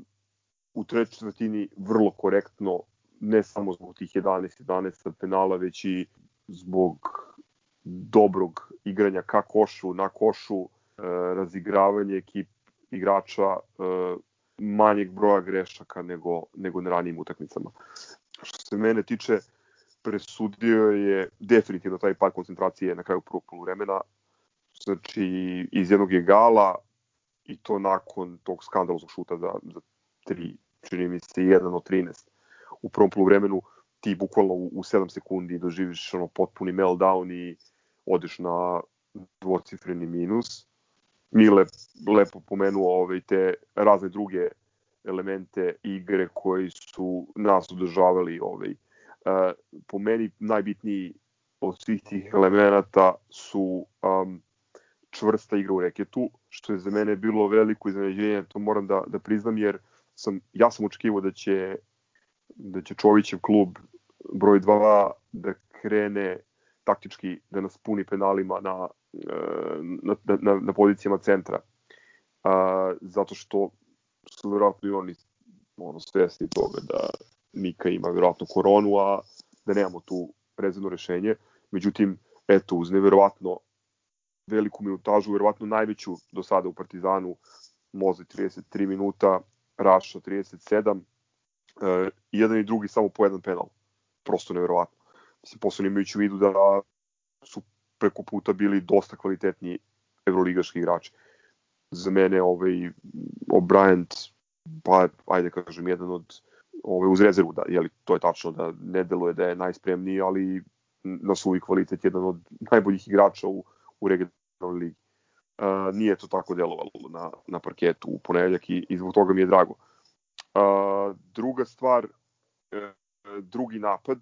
u trećoj četvrtini vrlo korektno, ne samo zbog tih 11-11 penala, već i zbog dobrog igranja ka košu, na košu, e, razigravanje ekip igrača e, manjeg broja grešaka nego, nego na ranijim utakmicama. Što se mene tiče, presudio je definitivno taj pad koncentracije na kraju prvog poluvremena. Znači, iz jednog egala i to nakon tog skandaloznog šuta za, za tri, čini mi se, 1 od 13 u prvom poluvremenu ti bukvalno u, u 7 sekundi doživiš ono potpuni meltdown i odeš na dvocifreni minus. Mile lepo pomenuo ovaj, te razne druge elemente igre koji su nas održavali ovaj. Po meni najbitniji od svih tih elemenata su um, čvrsta igra u reketu, što je za mene bilo veliko iznenađenje, to moram da, da priznam, jer sam, ja sam očekivao da će, da će Čovićev klub broj 2 da krene taktički da nas puni penalima na, na, na, na pozicijama centra. a, zato što su verovatno i oni ono, svesni toga da Mika ima verovatno koronu, a da nemamo tu rezervno rešenje. Međutim, eto, uz neverovatno veliku minutažu, verovatno najveću do sada u Partizanu, Moze 33 minuta, Raša 37, e, jedan i drugi samo po jedan penal. Prosto neverovatno. Mislim, posledno imajući u vidu da su preko puta bili dosta kvalitetni evroligaški igrači. Za mene ovaj O'Brien, pa ajde kažem, jedan od ovaj, uz rezervu, da, jeli, to je tačno da ne deluje da je najspremniji, ali na suvi kvalitet jedan od najboljih igrača u, u regionalnoj ligi. Uh, nije to tako delovalo na, na parketu u ponedeljak i, i zbog toga mi je drago. Uh, druga stvar, uh, drugi napad,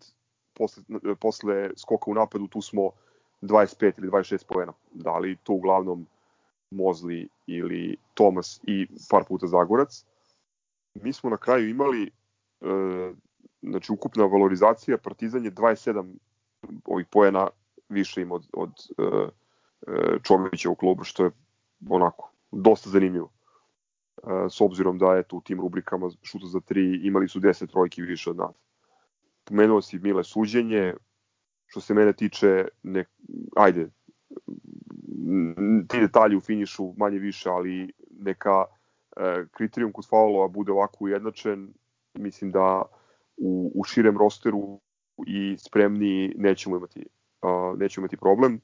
posle, posle skoka u napadu tu smo 25 ili 26 poena. Da li to uglavnom Mozli ili Tomas i par puta Zagorac. Mi smo na kraju imali e, znači ukupna valorizacija Partizan je 27 ovih poena više im od, od e, e Čovića u klubu, što je onako dosta zanimljivo. E, s obzirom da eto u tim rubrikama šuta za tri imali su 10 trojki više od nas. Pomenuo si Mile suđenje, što se mene tiče, ne, ajde, ti detalji u finišu manje više, ali neka e, kriterijum kod faulova bude ovako ujednačen, mislim da u, u širem rosteru i spremni nećemo imati, uh, nećemo imati problem.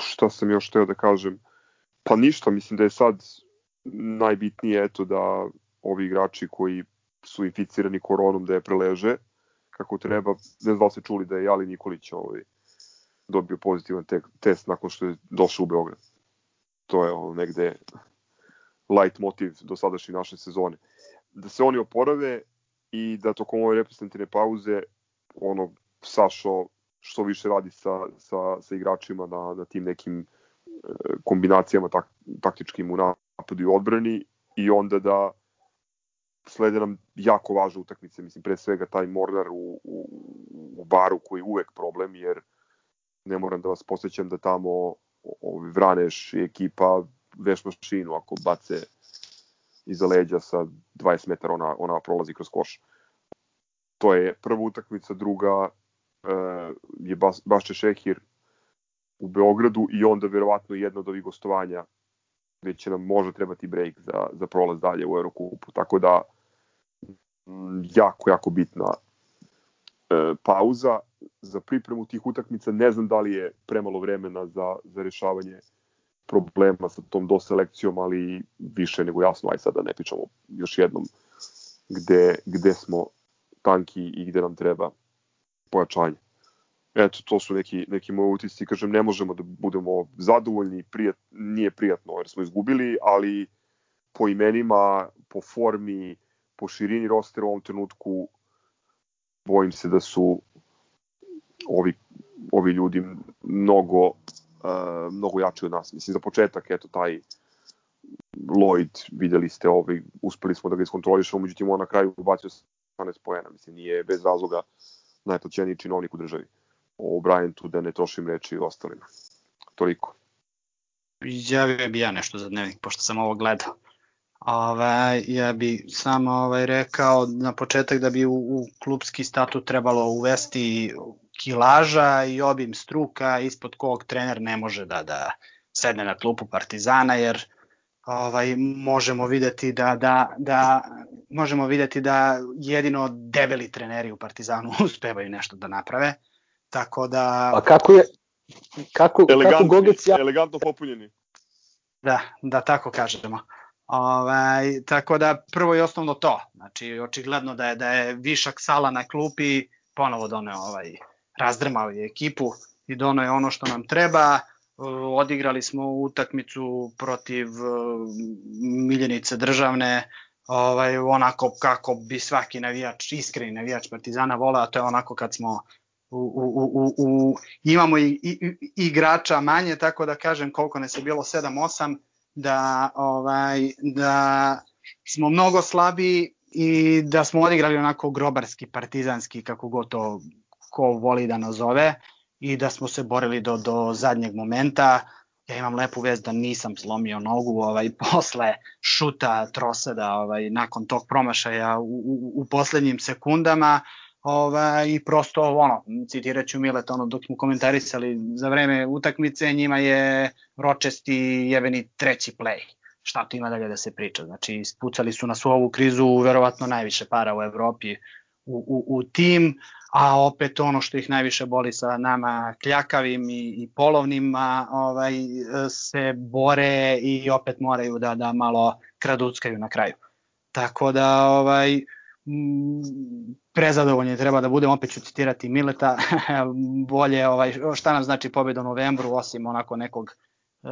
Šta sam još teo da kažem? Pa ništa, mislim da je sad najbitnije eto da ovi igrači koji su inficirani koronom da je preleže kako treba. Ne znam da se čuli da je Jali Nikolić ovaj, dobio pozitivan te, test nakon što je došao u Beograd. To je ono negde light motiv do sadašnje naše sezone. Da se oni oporave i da tokom ove reprezentativne pauze ono Sašo što više radi sa, sa, sa igračima na, na tim nekim e, kombinacijama tak, taktičkim u napadu i odbrani i onda da slede nam jako važne utakmice, mislim pre svega taj Mornar u, u, u baru koji je uvek problem jer ne moram da vas posjećam da tamo ovi Vraneš i ekipa veš mašinu ako bace iza leđa sa 20 metara ona, ona prolazi kroz koš. To je prva utakmica, druga uh, je Bas, Bašče Šehir u Beogradu i onda verovatno jedno od ovih gostovanja gde će nam možda trebati break za, za prolaz dalje u Eurokupu. Tako da jako, jako bitna e, pauza za pripremu tih utakmica. Ne znam da li je premalo vremena za, za rešavanje problema sa tom doselekcijom, ali više nego jasno, aj sada ne pričamo još jednom gde, gde smo tanki i gde nam treba pojačanje. Eto, to su neki, neki moji utisci. Kažem, ne možemo da budemo zadovoljni, prijat, nije prijatno jer smo izgubili, ali po imenima, po formi, po širini rostera u ovom trenutku bojim se da su ovi, ovi ljudi mnogo uh, mnogo jači od nas. Mislim, za početak, eto, taj Lloyd, videli ste, ovaj, uspeli smo da ga iskontrolišemo, međutim, on na kraju ubacio 12 poena, mislim, nije bez razloga najplaćeniji činovnik u državi. O Bryantu, da ne trošim reči i ostalima. Toliko. Javio bi ja nešto za dnevnik, pošto sam ovo gledao. Ove, ja bi samo ovaj, rekao na početak da bi u, u klubski statut trebalo uvesti kilaža i obim struka ispod kog trener ne može da da sedne na klupu Partizana jer ovaj možemo videti da da da možemo videti da jedino debeli treneri u Partizanu uspevaju nešto da naprave. Tako da A kako je kako kako Gogec ja elegantno popunjeni. Da, da tako kažemo. Ovaj tako da prvo i osnovno to. Znači očigledno da je da je višak sala na klupi ponovo doneo ovaj razdrmao je ekipu i dono je ono što nam treba. Odigrali smo utakmicu protiv e, miljenice državne, ovaj, onako kako bi svaki navijač, iskreni navijač Partizana voleo, to je onako kad smo u, u, u, u, imamo i, i igrača manje, tako da kažem koliko nas je bilo 7-8, da, ovaj, da smo mnogo slabiji i da smo odigrali onako grobarski, partizanski, kako god to ko voli da nazove i da smo se borili do, do zadnjeg momenta. ja imam lepu vest da nisam slomio nogu ovaj posle šuta Troseda ovaj nakon tog promašaja u, u, u poslednjim sekundama ovaj, i prosto ono, citirat ću Mileta, ono, dok smo komentarisali za vreme utakmice, njima je Ročesti jeveni treći play. Šta tu ima dalje da se priča? Znači, ispucali su nas u ovu krizu verovatno najviše para u Evropi u, u, u tim, a opet ono što ih najviše boli sa nama kljakavim i, i polovnima ovaj, se bore i opet moraju da, da malo kraduckaju na kraju. Tako da ovaj, prezadovoljni treba da budem, opet ću citirati Mileta, bolje ovaj, šta nam znači pobjeda u novembru, osim onako nekog e,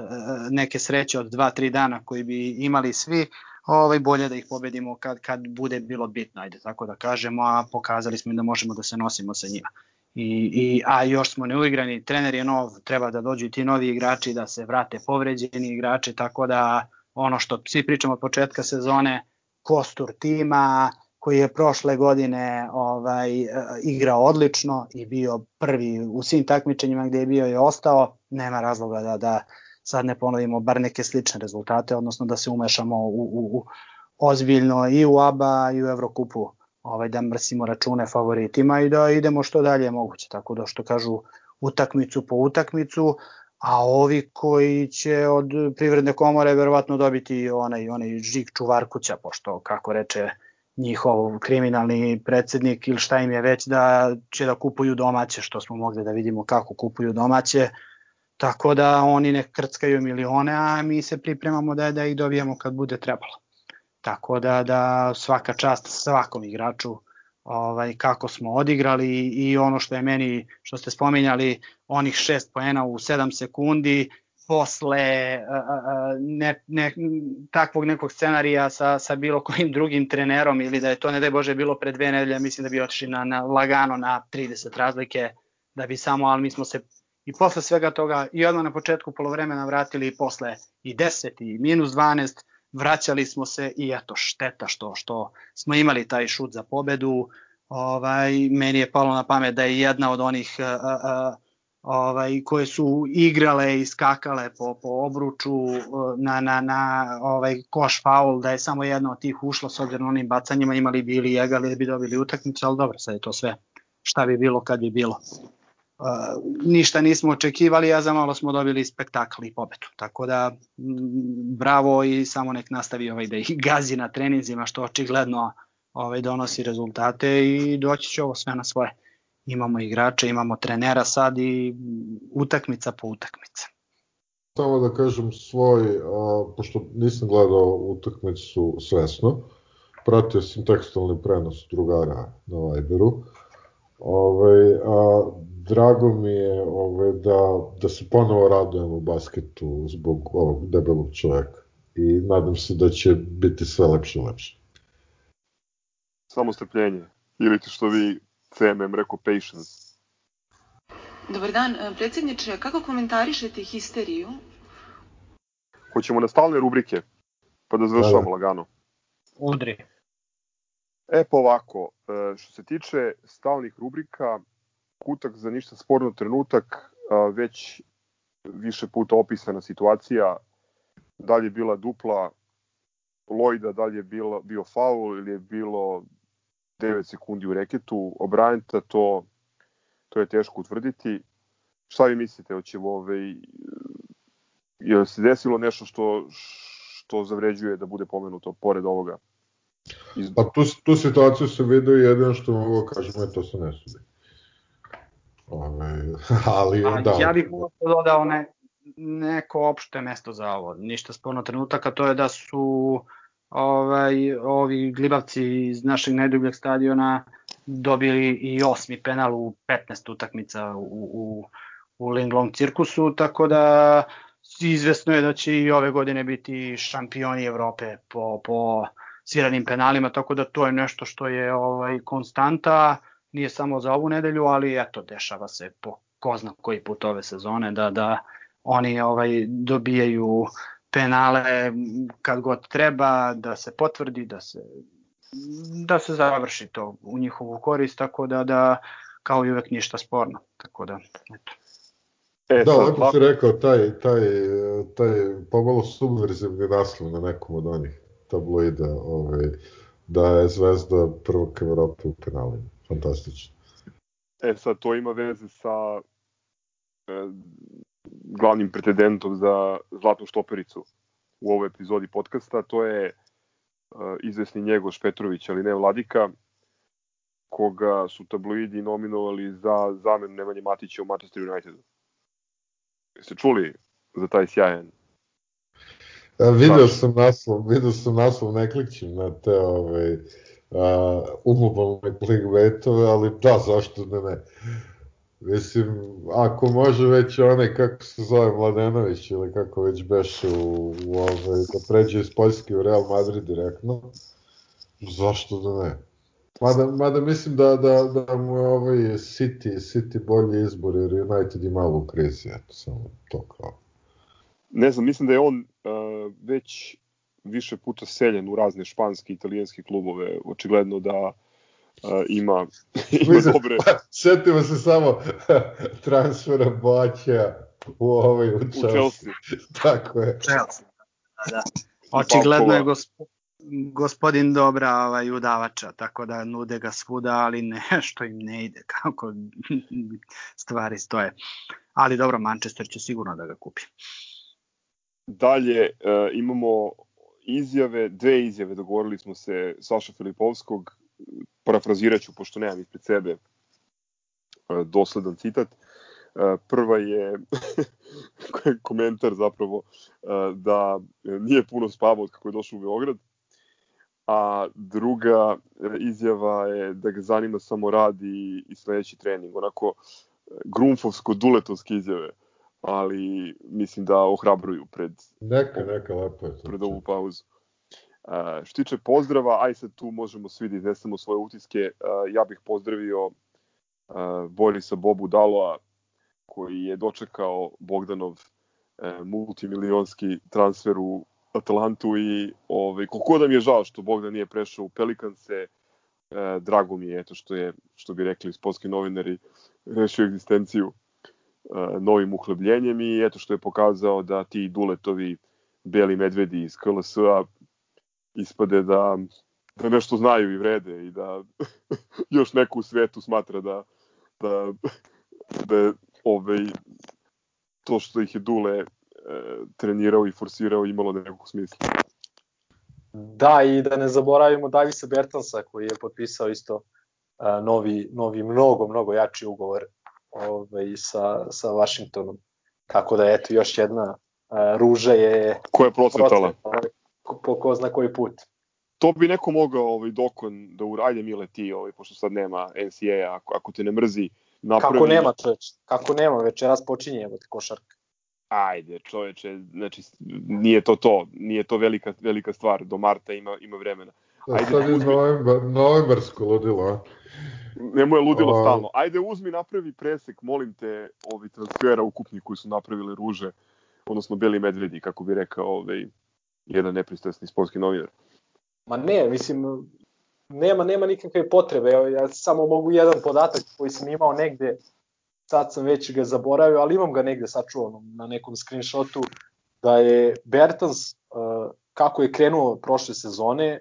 neke sreće od 2-3 dana koji bi imali svi, ovaj, bolje da ih pobedimo kad, kad bude bilo bitno, ajde tako da kažemo, a pokazali smo da možemo da se nosimo sa njima. I, i, a još smo neuigrani, trener je nov, treba da dođu i ti novi igrači, da se vrate povređeni igrači, tako da ono što svi pričamo od početka sezone, kostur tima, koji je prošle godine ovaj igrao odlično i bio prvi u svim takmičenjima gde je bio i ostao, nema razloga da da sad ne ponovimo bar neke slične rezultate, odnosno da se umešamo u, u, u ozbiljno i u ABA i u Evrokupu ovaj, da mrsimo račune favoritima i da idemo što dalje moguće. Tako da što kažu utakmicu po utakmicu, a ovi koji će od privredne komore verovatno dobiti onaj, onaj žig čuvarkuća, pošto kako reče njihov kriminalni predsednik ili šta im je već da će da kupuju domaće, što smo mogli da vidimo kako kupuju domaće, tako da oni ne krckaju milione, a mi se pripremamo da, da ih dobijemo kad bude trebalo. Tako da, da svaka čast svakom igraču ovaj, kako smo odigrali i ono što je meni, što ste spominjali, onih šest poena u 7 sekundi, posle ne, ne, takvog nekog scenarija sa, sa bilo kojim drugim trenerom ili da je to ne daj Bože bilo pre dve nedelje, mislim da bi otišli na, na lagano na 30 razlike, da bi samo, ali mi smo se i posle svega toga i odmah na početku polovremena vratili i posle i 10 i minus 12, vraćali smo se i eto šteta što što smo imali taj šut za pobedu. Ovaj meni je palo na pamet da je jedna od onih uh, uh, ovaj, koje su igrale i skakale po, po obruču na, na, na ovaj, koš faul, da je samo jedna od tih ušla s obzirom onim bacanjima imali bili jegali da bi dobili utakmicu, ali dobro, sad je to sve šta bi bilo kad bi bilo. Uh, ništa nismo očekivali, a za malo smo dobili spektakl i pobedu. Tako da bravo i samo nek nastavi ovaj da ih gazi na treninzima što očigledno ovaj donosi rezultate i doći će ovo sve na svoje imamo igrače, imamo trenera sad i utakmica po utakmica. Samo da kažem svoj, a, pošto nisam gledao utakmicu svesno, pratio sam tekstualni prenos drugara na Viberu, Ove, ovaj, a, drago mi je ove, ovaj, da, da se ponovo radujem u basketu zbog ovog debelog čoveka i nadam se da će biti sve lepše i lepše. Samo strpljenje. Ili ti što vi CMM rekao patience. Dobar dan, e, predsjedniče, kako komentarišete histeriju? Hoćemo na stalne rubrike, pa da završavamo da, da. lagano. Udri. E pa ovako, e, što se tiče stalnih rubrika, kutak za ništa sporno trenutak, već više puta opisana situacija, da li je bila dupla Lojda, da li je bilo, bio faul ili je bilo 9 sekundi u reketu, obranita to, to je teško utvrditi. Šta vi mislite, hoćemo ovaj, je se desilo nešto što, što zavređuje da bude pomenuto pored ovoga? Iz... Pa tu, tu situaciju se vidio jedino što mogu da kažem, je to se ne sudi. Ove, ali onda... Ja bih dodao ne, neko opšte mesto za ovo. Ništa sporno trenutaka, to je da su ovaj, ovi glibavci iz našeg najdubljeg stadiona dobili i osmi penal u 15 utakmica u, u, u Linglong cirkusu, tako da izvesno je da će i ove godine biti šampioni Evrope po, po sviranim penalima, tako da to je nešto što je ovaj konstanta, nije samo za ovu nedelju, ali eto, dešava se po ko zna koji put ove sezone da da oni ovaj dobijaju penale kad god treba, da se potvrdi, da se da se završi to u njihovu korist, tako da da kao i uvek ništa sporno. Tako da, eto. E, da, sad, lepo si rekao, taj, taj, taj pomalo subverzivni naslov na nekom od onih tabloida, ovaj, da je Zvezda prvog Evrope u penalima. Fantastično. E sad, to ima veze sa e, glavnim pretendentom za zlatnu štopericu u ovoj epizodi podcasta, to je e, izvesni Njegoš Petrović, ali ne Vladika, koga su tabloidi nominovali za zamenu Nemanje Matića u Manchester Unitedu. Jeste čuli za taj sjajan A, video sam naslov, video sam naslov, ne klikćem na te ovaj, uh, umobalne clickbaitove, ali da, zašto da ne. Mislim, ako može već onaj, kako se zove, Mladenović ili kako već beše u, u ovaj, da pređe iz Poljske u Real Madrid direktno, zašto da ne? Mada, mada mislim da, da, da mu je ovaj City, City bolji izbor jer United je malo u krizi, eto, samo to kao. Ne znam, mislim da je on uh, već više puta seljen u razne španske i italijanske klubove, očigledno da ima, ima Mislim, dobre... Pa, setimo se samo transfera Boaća u ovaj u Chelsea. U Chelsea. Tako je. Chelsea. Da, da. Očigledno je gospod, gospodin dobra ovaj, udavača, tako da nude ga svuda, ali nešto im ne ide kako stvari stoje. Ali dobro, Manchester će sigurno da ga kupi. Dalje uh, imamo izjave, dve izjave, dogovorili smo se Saša Filipovskog, parafrazirat ću, pošto nemam ispred sebe uh, dosledan citat. Uh, prva je komentar zapravo uh, da nije puno spavao od kako je došao u Beograd, a druga izjava je da ga zanima samo rad i, i sledeći trening. Onako grumfovsko-duletovske izjave, ali mislim da ohrabruju pred, neka, neka, lepo je to. pred ovu pauzu. Uh, što tiče pozdrava, aj sad tu možemo svi da iznesemo svoje utiske. Uh, ja bih pozdravio uh, Borisa Bobu Daloa, koji je dočekao Bogdanov uh, multimilionski transfer u Atalantu i ovaj, koliko da mi je žao što Bogdan nije prešao u Pelikanse, e, drago mi je eto što je, što bi rekli sportski novinari, rešio egzistenciju e, novim uhlebljenjem i eto što je pokazao da ti duletovi beli medvedi iz KLS-a ispade da, da nešto znaju i vrede i da još neko u svetu smatra da, da, da ovaj, to što ih je Dule trenirao i forsirao imalo nekog smisla. Da, i da ne zaboravimo Davisa Bertansa koji je potpisao isto uh, novi, novi mnogo, mnogo jači ugovor ovaj, sa, sa Washingtonom. Tako da, eto, još jedna uh, ruža je... Koja je procvetala? Po, po ko zna koji put. To bi neko mogao ovaj, dokon da uradi Mile ti, ovaj, pošto sad nema NCAA, ako, ako te ne mrzi, napravi... Kako nema, čoveč, kako nema, večeras počinje, evo te košarka ajde čoveče, znači nije to to, nije to velika, velika stvar, do marta ima, ima vremena. Da, ajde, sad je uzmi... novembar, novembarsko ludilo, a? Nemo je ludilo o... stalno. Ajde uzmi napravi presek, molim te, ovi transfera ukupni koji su napravili ruže, odnosno beli medvedi, kako bi rekao ovaj, jedan nepristasni sportski novinar. Ma ne, mislim, nema, nema nikakve potrebe. Ja samo mogu jedan podatak koji sam imao negde sad sam već ga zaboravio, ali imam ga negde sačuvano na nekom screenshotu, da je Bertans, uh, kako je krenuo prošle sezone,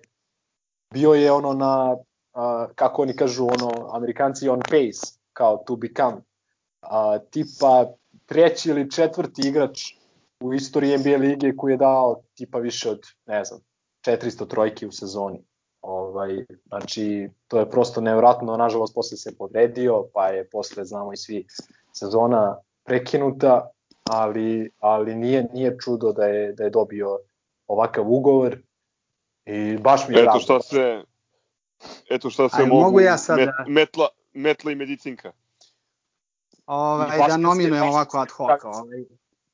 bio je ono na, uh, kako oni kažu, ono, amerikanci on pace, kao to become, tipa treći ili četvrti igrač u istoriji NBA lige koji je dao tipa više od, ne znam, 400 trojki u sezoni. Ovaj, znači, to je prosto nevratno, nažalost, posle se povredio, pa je posle, znamo i svi, sezona prekinuta, ali, ali nije, nije čudo da je, da je dobio ovakav ugovor i baš mi je Eto šta se, eto šta se Aj, mogu, mogu ja sad met, da... metla, metla i medicinka. Ovaj, da nominujem ovako ad hoc. Ovaj,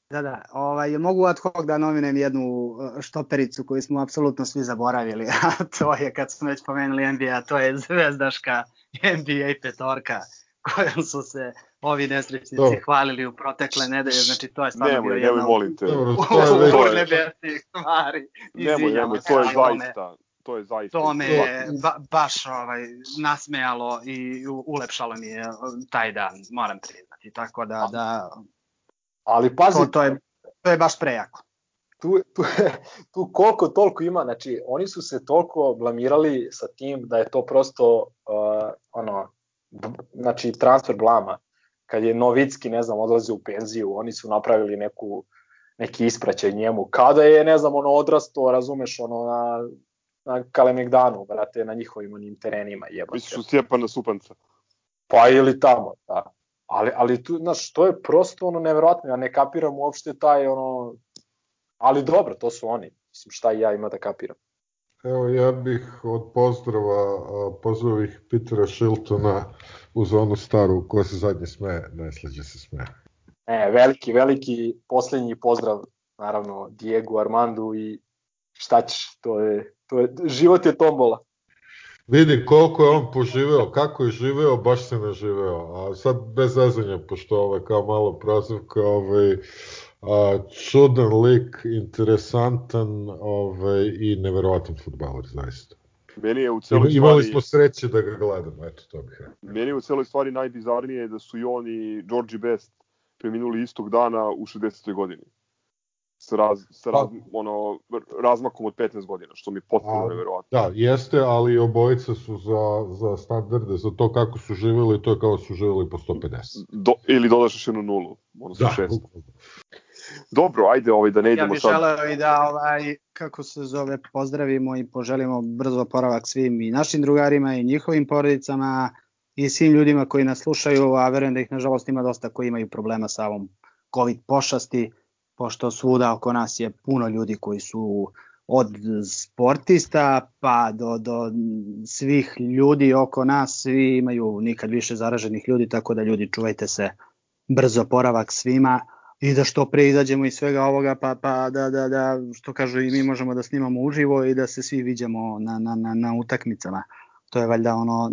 Da, da. Ovaj, mogu ad hoc da nominem jednu uh, štopericu koju smo apsolutno svi zaboravili, a to je, kad smo već pomenuli NBA, to je zvezdaška NBA petorka kojom su se ovi nesrećnici Dobro. hvalili u protekle nedelje, znači to je stvarno nemoj, bio jedna molim te. urnebesnih stvari. Nemoj, nemoj, to je zaista, to je zaista. To me je ba, baš ovaj, nasmejalo i ulepšalo mi je taj dan, moram priznati. Tako da, da Ali pazi, To, to, je, to je baš prejako. tu, tu, tu koliko toliko ima, znači oni su se toliko blamirali sa tim da je to prosto uh, ono, znači transfer blama. Kad je Novicki, ne znam, odlazio u penziju, oni su napravili neku, neki ispraćaj njemu. Kada je, ne znam, ono odrasto, razumeš, ono na, na Kalemegdanu, brate, na njihovim onim terenima jebate. Misliš u Stjepana Supanca? Pa ili tamo, da. Ali, ali tu, znaš, to je prosto ono neverovatno, ja ne kapiram uopšte taj ono, ali dobro, to su oni. Mislim, šta ja ima da kapiram. Evo, ja bih od pozdrava a, pozvao ih Petera Shiltona uz onu staru, ko se zadnje smeje, najslađe se smeje. E, veliki, veliki poslednji pozdrav, naravno, Diego Armandu i šta ćeš, to je, to je, život je tombola. Vidi koliko je on poživeo, kako je živeo, baš se naživeo. A sad bez zezanja, pošto ovaj, kao malo prozivka, ovaj, a, čudan lik, interesantan ovaj, i neverovatan futbaler, zaista. Meni je u celoj imali stvari, smo sreće da ga gledamo, eto to bih rekao. meni je u celoj stvari najbizarnije da su i on i Georgie Best preminuli istog dana u 60. godini. Sa, raz, sa raz, ono, razmakom od 15 godina, što mi je potpuno A, neverovatno. Da, jeste, ali obojica su za, za standarde, za to kako su živjeli, to je kao da su živjeli po 150. Do, ili dodaš još jednu nulu, odnosno Da, šest. Dobro, ajde ovaj, da ne Ja idemo bih sad. želeo i da, ovaj, kako se zove, pozdravimo i poželimo brzo oporavak svim i našim drugarima i njihovim porodicama i svim ljudima koji nas slušaju, a verujem da ih nažalost ima dosta koji imaju problema sa ovom COVID pošasti, pošto svuda oko nas je puno ljudi koji su od sportista pa do, do svih ljudi oko nas, svi imaju nikad više zaraženih ljudi, tako da ljudi čuvajte se brzo oporavak svima i da što pre izađemo iz svega ovoga pa, pa da, da, da, što kažu i mi možemo da snimamo uživo i da se svi viđamo na, na, na, na utakmicama. To je valjda ono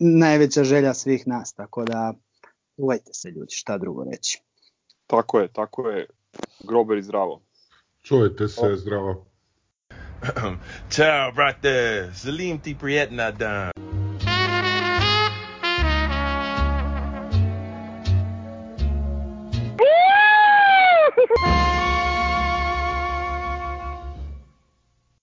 najveća želja svih nas, tako da uvajte se ljudi, šta drugo reći. Tako je, tako je. Grober i zdravo. Čujte se, zdravo. Ciao, brate. Salim ti prijetna dan.